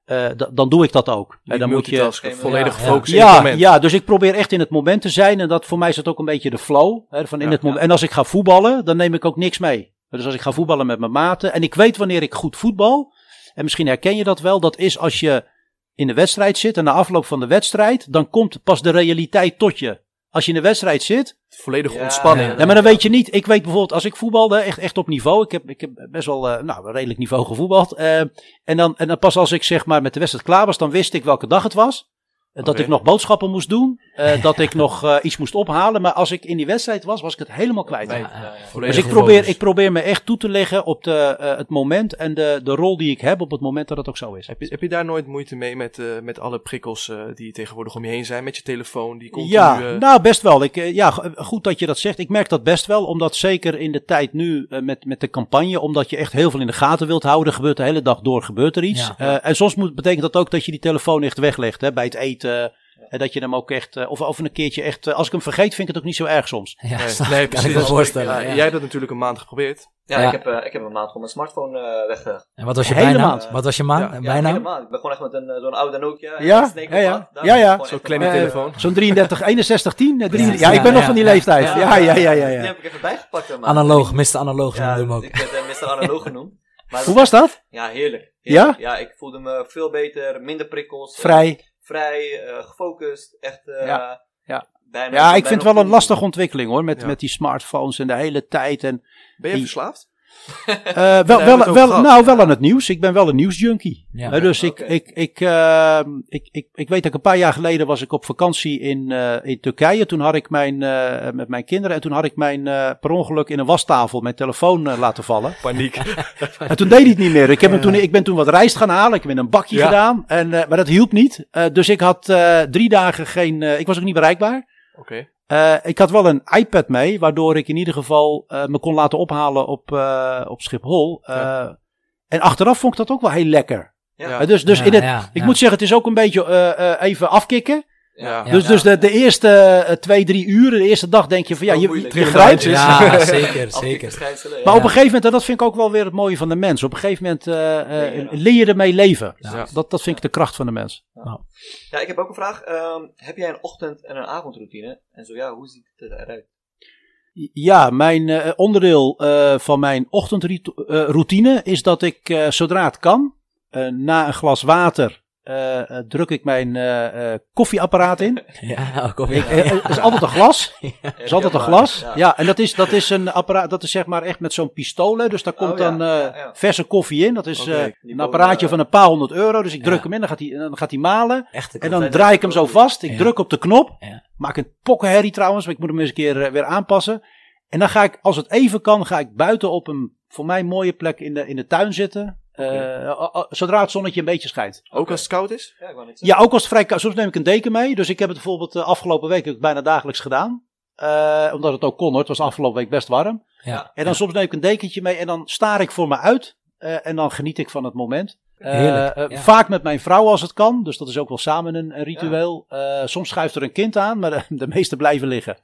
Eh, d- dan doe ik dat ook. Niet dan moet je, Ja, volledig ja. gefocust in het ja, moment. ja, dus ik probeer echt in het moment te zijn. En dat voor mij is dat ook een beetje de flow. Hè, van in Ja, het moment. ja. En als ik ga voetballen, dan neem ik ook niks mee. Dus als ik ga voetballen met mijn maten. En ik weet wanneer ik goed voetbal. En misschien herken je dat wel. Dat is als je in de wedstrijd zit. En na afloop van de wedstrijd. Dan komt pas de realiteit tot je. Als je in de wedstrijd zit. Volledige Ja, ontspanning. ja, Nee, maar dan weet je niet. Ik weet bijvoorbeeld als ik voetbalde. Echt, echt op niveau. Ik heb, ik heb best wel eh, nou, een redelijk niveau gevoetbald. Eh, en, dan, en dan pas als ik zeg maar met de wedstrijd klaar was. Dan wist ik welke dag het was. Dat ik nog boodschappen moest doen. eh, (laughs) dat ik nog eh, iets moest ophalen. Maar als ik in die wedstrijd was, was ik het helemaal kwijt. Ja, Ja, ja. ja. Dus ik probeer, ik probeer me echt toe te leggen op de, eh, het moment en de, de rol die ik heb op het moment dat het ook zo is. Heb je, heb je daar nooit moeite mee met, eh, met alle prikkels eh, die tegenwoordig om je heen zijn? Met je telefoon, die continu... Ja, eh, nou best wel. Ik, ja, goed dat je dat zegt. Ik merk dat best wel, omdat zeker in de tijd nu met, met de campagne, omdat je echt heel veel in de gaten wilt houden, gebeurt de hele dag door gebeurt er iets. Ja. Eh, en soms moet, betekent dat ook dat je die telefoon echt weglegt hè, bij het eten. En dat je hem ook echt, eh, of, of een keertje echt, eh, als ik hem vergeet, vind ik het ook niet zo erg soms. Ja, Nee, nee, ik. kan ik precies. me voorstellen. ja, ja. Jij hebt dat natuurlijk een maand geprobeerd. Ja, Ja. Ik, heb, eh, ik heb een maand gewoon mijn smartphone eh weggelegd. En wat was je Hele bijnaam? maand. Wat was je maan? Ja. Ja, maand. Ik ben gewoon echt met een, eh, zo'n oude Nokia. Ja, ja, ja. Ja, ja. Zo'n kleine Eh, telefoon. Zo'n 33, 61, 10, eh, 33. Ja, Ja, ik ben ja, nog van die ja. leeftijd. Ja, ja, ja, ja. Die ja. heb ik even bijgepakt. eh, man. Analoog, Mr. Analoog Ja, noemde hem ook. ik werd eh, Mr. Analoog genoemd. Maar Hoe was dat? Ja, heerlijk. Ja? Heerlijk. Ja, ik voelde me veel beter, minder prikkels. eh, Vrij. Vrij, eh, gefocust. Echt, eh, Ja, ja. bijna- Ja, ik bijna vind het wel een lastige ontwikkeling hoor. Met, Ja. met die smartphones en de hele tijd. En, Ben je Die- verslaafd? Eh, (laughs) wel, wel, wel, gehad. nou, wel aan het nieuws. Ik ben wel een nieuwsjunkie. Ja. Eh, dus ik, ik, ik, eh, ik, ik, ik weet dat ik een paar jaar geleden was ik op vakantie in, eh, in Turkije. Toen had ik mijn, eh, met mijn kinderen en toen had ik mijn, eh, per ongeluk in een wastafel mijn telefoon laten vallen. (laughs) Paniek. (laughs) En toen deed hij het niet meer. Ik, heb hem toen, ik ben toen wat rijst gaan halen. Ik heb in een bakje Ja. gedaan. En, eh, maar dat hielp niet. Eh, dus ik had eh, drie dagen geen, eh, ik was ook niet bereikbaar. Oké. Eh, ik had wel een iPad mee, waardoor ik in ieder geval eh, me kon laten ophalen op, eh, op Schiphol. Eh, Ja. En achteraf vond ik dat ook wel heel lekker. Ja. Dus dus Ja, in het, ja, ik moet zeggen, het is ook een beetje eh, eh, even afkicken. Ja. Dus, dus de, de eerste eh, twee, drie uren, de eerste dag denk je van ja, je, moeilijk. je Ja, grijpt. Ja, (laughs) zeker, zeker. ja. Maar op een gegeven moment, en dat vind ik ook wel weer het mooie van de mens. Op een gegeven moment eh, eh, Ja. leer je ermee leven. Ja. Dat, dat vind ik de kracht van de mens. Ja, ik heb ook een vraag. Ehm, heb jij een ochtend- en een avondroutine? En zo ja, hoe ziet het eruit? Ja, mijn eh, onderdeel eh, van mijn ochtendroutine is dat ik eh, zodra het kan, eh, na een glas water, eh, eh, druk ik mijn eh, eh, koffieapparaat in. (laughs) Ja, eh, het is altijd een glas. (laughs) Het is altijd een glas. Ja. Ja, en dat is, dat is een apparaat, dat is zeg maar echt met zo'n pistool. hè. Dus daar komt Oh, ja, dan eh, ja, ja. verse koffie in. Dat is eh, Die een apparaatje van een paar honderd euro. Dus ik druk Ja. hem in, dan gaat hij, dan gaat hij malen. Echt En dan draai ik hem zo vast. Ik Ja. druk op de knop. Ja. Maak een pokkenherrie trouwens. Maar ik moet hem eens een keer weer aanpassen. En dan ga ik, als het even kan, ga ik buiten op een voor mij mooie plek in de, in de tuin zitten. Eh, zodra het zonnetje een beetje schijnt. Ook als het koud is? Ja, ik Ja, ook als het vrij koud. Soms neem ik een deken mee. Dus ik heb het bijvoorbeeld de afgelopen week bijna dagelijks gedaan. Eh, omdat het ook kon hoor. Het was afgelopen week best warm. Ja. En dan soms neem ik een dekentje mee en dan staar ik voor me uit. Eh, en dan geniet ik van het moment. Eh, Heerlijk, eh, ja. Vaak met mijn vrouw als het kan. Dus dat is ook wel samen een, een ritueel. Eh, soms schuift er een kind aan, maar de, (laughs) de meeste blijven liggen.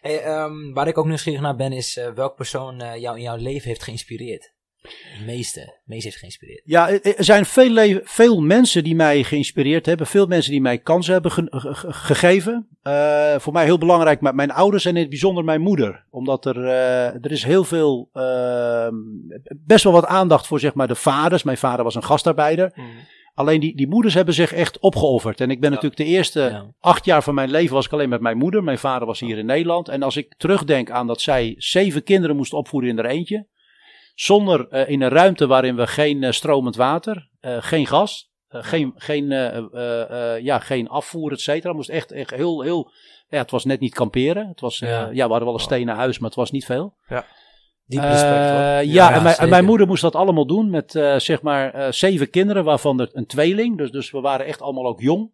Hey, ehm, waar ik ook nieuwsgierig naar ben, is eh, welk persoon eh, jou in jouw leven heeft geïnspireerd? Het meeste, meest heeft geïnspireerd. Ja, er er zijn veel, veel mensen die mij geïnspireerd hebben. Veel mensen die mij kansen hebben ge- ge- ge- gegeven. Eh, voor mij heel belangrijk, maar mijn ouders en in het bijzonder mijn moeder. Omdat er, eh, er is heel veel, ehm, best wel wat aandacht voor zeg maar de vaders. Mijn vader was een gastarbeider. Alleen die, die moeders hebben zich echt opgeofferd. En ik ben Ja. natuurlijk de eerste Ja. acht jaar van mijn leven was ik alleen met mijn moeder. Mijn vader was hier in Nederland. En als ik terugdenk aan dat zij zeven kinderen moest opvoeden in haar eentje. Zonder eh, in een ruimte waarin we geen eh, stromend water, eh, geen gas, geen, geen, ja, geen afvoer, et cetera. Moest echt, echt heel, heel. Ja, het was net niet kamperen. Het was, Ja. ja. we hadden wel een stenen huis, maar het was niet veel. Diep respect hoor. Eh, ja, Ja, en, mijn, en mijn moeder moest dat allemaal doen met eh, zeg maar eh, zeven kinderen, waarvan er een tweeling. Dus, dus we waren echt allemaal ook jong.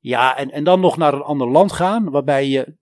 Ja, en, en dan nog naar een ander land gaan, waarbij je,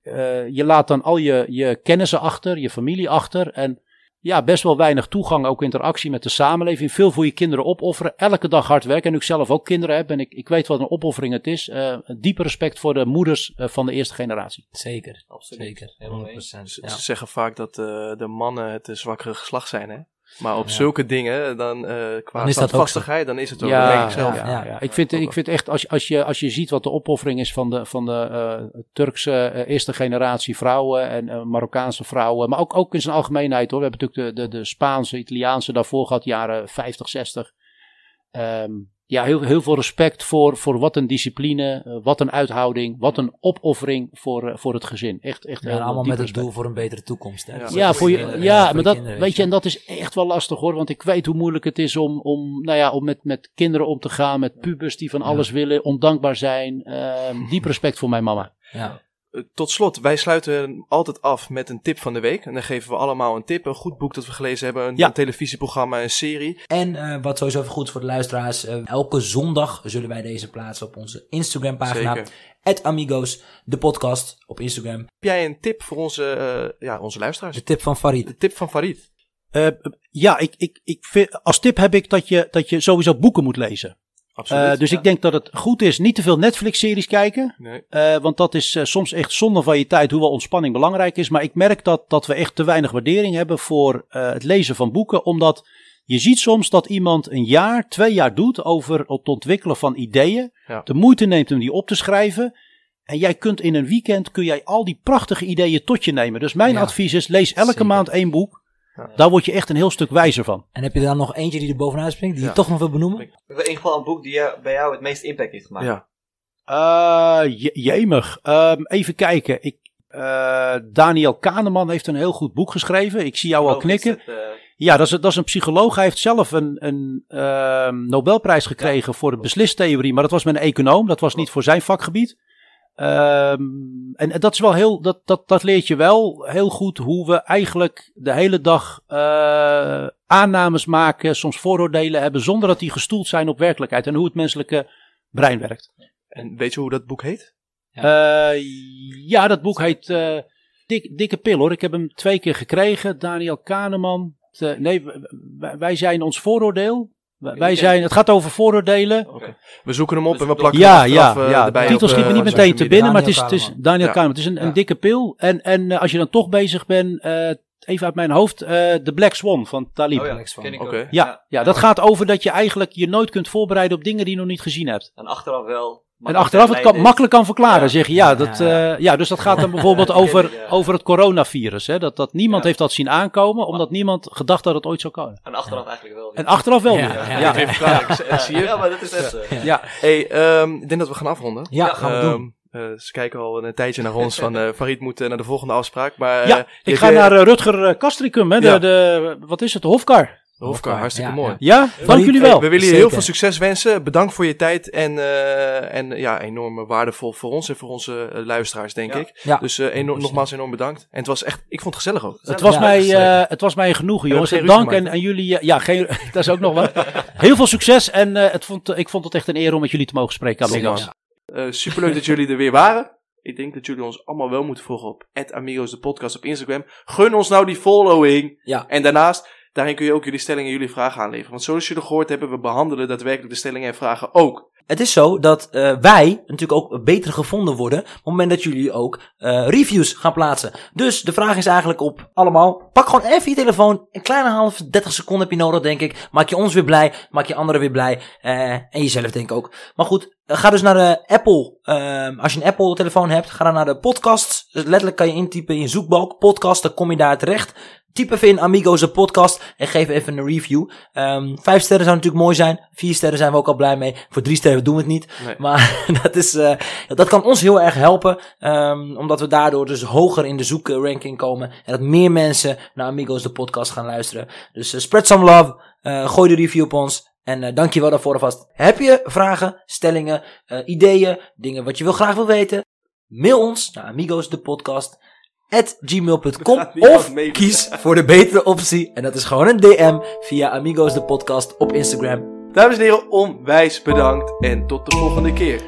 je laat dan al je, je kennissen achter, je familie achter. En ja, best wel weinig toegang, ook interactie met de samenleving. Veel voor je kinderen opofferen, elke dag hard werken. En nu ik zelf ook kinderen heb en ik, ik weet wat een opoffering het is. eh diepe respect voor de moeders eh, van de eerste generatie. Zeker, Absoluut. zeker. Helemaal 100%. mee eens. Ze, Ja. ze zeggen vaak dat eh, de mannen het zwakkere geslacht zijn, hè? Maar op Ja. zulke dingen, dan eh qua Dan is dat ook standvastigheid, dan is het ook. denk ik zelf. ja, Ja. ja. Ik, vind, ik vind echt, als, je- als, je, als je ziet wat de opoffering is van de, van de eh, Turkse eh, eerste generatie vrouwen en Marokkaanse vrouwen, maar ook, ook in zijn algemeenheid hoor. We hebben natuurlijk de, de, de Spaanse, Italiaanse daarvoor gehad, jaren 50, 60. Ehm, ja, heel, heel veel respect voor, voor wat een discipline, eh, wat een uithouding, wat een opoffering voor, eh, voor het gezin. Echt, echt Ja, heel allemaal met het doel voor een betere toekomst. Hè? Ja. Ja, voor je, ja voor maar dat, kinderen, weet je, en dat is echt wel lastig hoor. Want ik weet hoe moeilijk het is om, om, nou ja, om met, met kinderen om te gaan. Met pubers die van alles willen, ondankbaar zijn. Ehm, diep respect voor mijn mama. Ja. Eh, Tot slot, wij sluiten altijd af met een tip van de week. En dan geven we allemaal een tip, een goed boek dat we gelezen hebben, een, Ja. een televisieprogramma, een serie. En eh, wat sowieso even goed is voor de luisteraars. eh, elke zondag zullen wij deze plaatsen op onze Instagram pagina. Amigos, de podcast op Instagram. Heb jij een tip voor onze, ja, onze luisteraars? De tip van Farid. De tip van Farid. Eh, ja, ik, ik, ik vind, als tip heb ik dat je, dat je sowieso boeken moet lezen. Absoluut. Eh, dus ja. ik denk dat het goed is niet te veel Netflix-series kijken. nee. Eh, want dat is eh, soms echt zonde van je tijd, hoewel ontspanning belangrijk is. Maar ik merk dat, dat we echt te weinig waardering hebben voor het lezen van boeken. Omdat je ziet soms dat iemand een jaar, twee jaar doet over het ontwikkelen van ideeën. Ja. De moeite neemt om die op te schrijven. En jij kunt in een weekend kun jij al die prachtige ideeën tot je nemen. Dus mijn Ja. advies is, lees elke Zeker. maand één boek. Ja. Daar word je echt een heel stuk wijzer van. En heb je dan nog eentje die er bovenuit springt, die Ja. je toch nog wil benoemen? Ik- We hebben in ieder geval een boek die jou- bij jou het meest impact heeft gemaakt. Ja. Eh, je- jemig. Ehm, even kijken. Ik, eh, Daniel Kahneman heeft een heel goed boek geschreven. Ik zie jou al ik, knikken. is het, eh, Ja, dat is, dat is een psycholoog. Hij heeft zelf een, een ehm, Nobelprijs gekregen voor de beslistheorie. Maar dat was met een econoom. Dat was niet voor zijn vakgebied. Ehm, en, en dat is wel heel, dat, dat, dat leert je wel heel goed hoe we eigenlijk de hele dag eh, aannames maken, soms vooroordelen hebben, zonder dat die gestoeld zijn op werkelijkheid en hoe het menselijke brein werkt. En weet je hoe dat boek heet? Eh, ja, dat boek heet eh, Dik, Dikke Pil hoor. Ik heb hem twee keer gekregen. Daniel Kahneman. Nee, wij zijn ons vooroordeel. Wij- zijn, het gaat over vooroordelen. We zoeken hem op en we plakken Ja, hem ja, eh, ja. erbij De titel schiet me eh, niet meteen te binnen, maar het is, Daniel het is Daniel. Kahneman. Het is een, Ja. een dikke pil. En, en eh, als je dan toch bezig bent, eh, even uit mijn hoofd, eh The Black Swan van Talib. Oh ja, Oké. ook. Ja, ja, dat gaat over dat je eigenlijk je nooit kunt voorbereiden op dingen die je nog niet gezien hebt. En achteraf wel. Maar En achteraf het kan, makkelijk kan verklaren, Ja. zeg je. Ja, dat, Ja. eh, ja, dus dat gaat dan (laughs) bijvoorbeeld over, over het coronavirus. Hè? Dat, dat niemand Ja. heeft dat zien aankomen, omdat niemand gedacht had dat het ooit zou komen. En achteraf eigenlijk wel. En achteraf wel Ja, weer. ja, zie je. Ja, maar dat is echt ja. Hey, ehm, ik denk dat we gaan afronden. Ja, gaan we doen. Ehm, eh, ze kijken al een tijdje naar ons van eh Farid moet naar de volgende afspraak. Maar Ja, ik ga naar Rutger Kastricum, hè, de, de, wat is het, de Hofkar. De Hofkar, hartstikke Ja, mooi. ja. Ja, dank jullie Hey, wel. we willen je Zeker. heel veel succes wensen. Bedankt voor je tijd en, eh, en ja, enorm waardevol voor ons en voor onze eh, luisteraars, denk Ja. ik. Ja. Dus eh, enorm, nogmaals enorm bedankt. En het was echt, ik vond het gezellig ook. Het was, Ja, mij, eh, het was mij een genoegen, jongens. En dank en, jullie. ja, geen, (laughs) dat is ook nog wat. Heel veel succes. En eh, het vond, ik vond het echt een eer om met jullie te mogen spreken, superleuk dat jullie er weer waren. Ik denk dat jullie ons allemaal wel moeten volgen op Amigos de podcast op Instagram. Gun ons nou die following. Ja. En daarnaast, daarin kun je ook jullie stellingen en jullie vragen aanleveren. Want zoals jullie gehoord hebben, we behandelen daadwerkelijk de stellingen en vragen ook. Het is zo dat eh, wij natuurlijk ook beter gevonden worden op het moment dat jullie ook eh, reviews gaan plaatsen. Dus de vraag is eigenlijk op allemaal, pak gewoon even je telefoon, een kleine half, 30 seconden heb je nodig denk ik. Maak je ons weer blij, maak je anderen weer blij eh, en jezelf denk ik ook. Maar goed, ga dus naar de Apple, ehm, als je een Apple telefoon hebt, ga dan naar de podcasts. Dus letterlijk kan je intypen in je zoekbalk, podcast, dan kom je daar terecht. Typ even in Amigos de podcast en geef even een review. Ehm, vijf sterren zou natuurlijk mooi zijn. Vier sterren zijn we ook al blij mee. Voor drie sterren doen we het niet. Nee. Maar (laughs) dat, is, eh, dat kan ons heel erg helpen. ehm, omdat we daardoor dus hoger in de zoekranking komen. En dat meer mensen naar Amigos de podcast gaan luisteren. Dus eh, spread some love. eh, gooi de review op ons. En dank je wel daarvoor alvast. Heb je vragen, stellingen, ideeën, dingen wat je wil graag wil weten? Mail ons naar Amigos de podcast at gmail.com (laughs) of kies voor de betere optie. En dat is gewoon een DM via Amigos de podcast op Instagram. Dames en heren, onwijs bedankt en tot de volgende keer.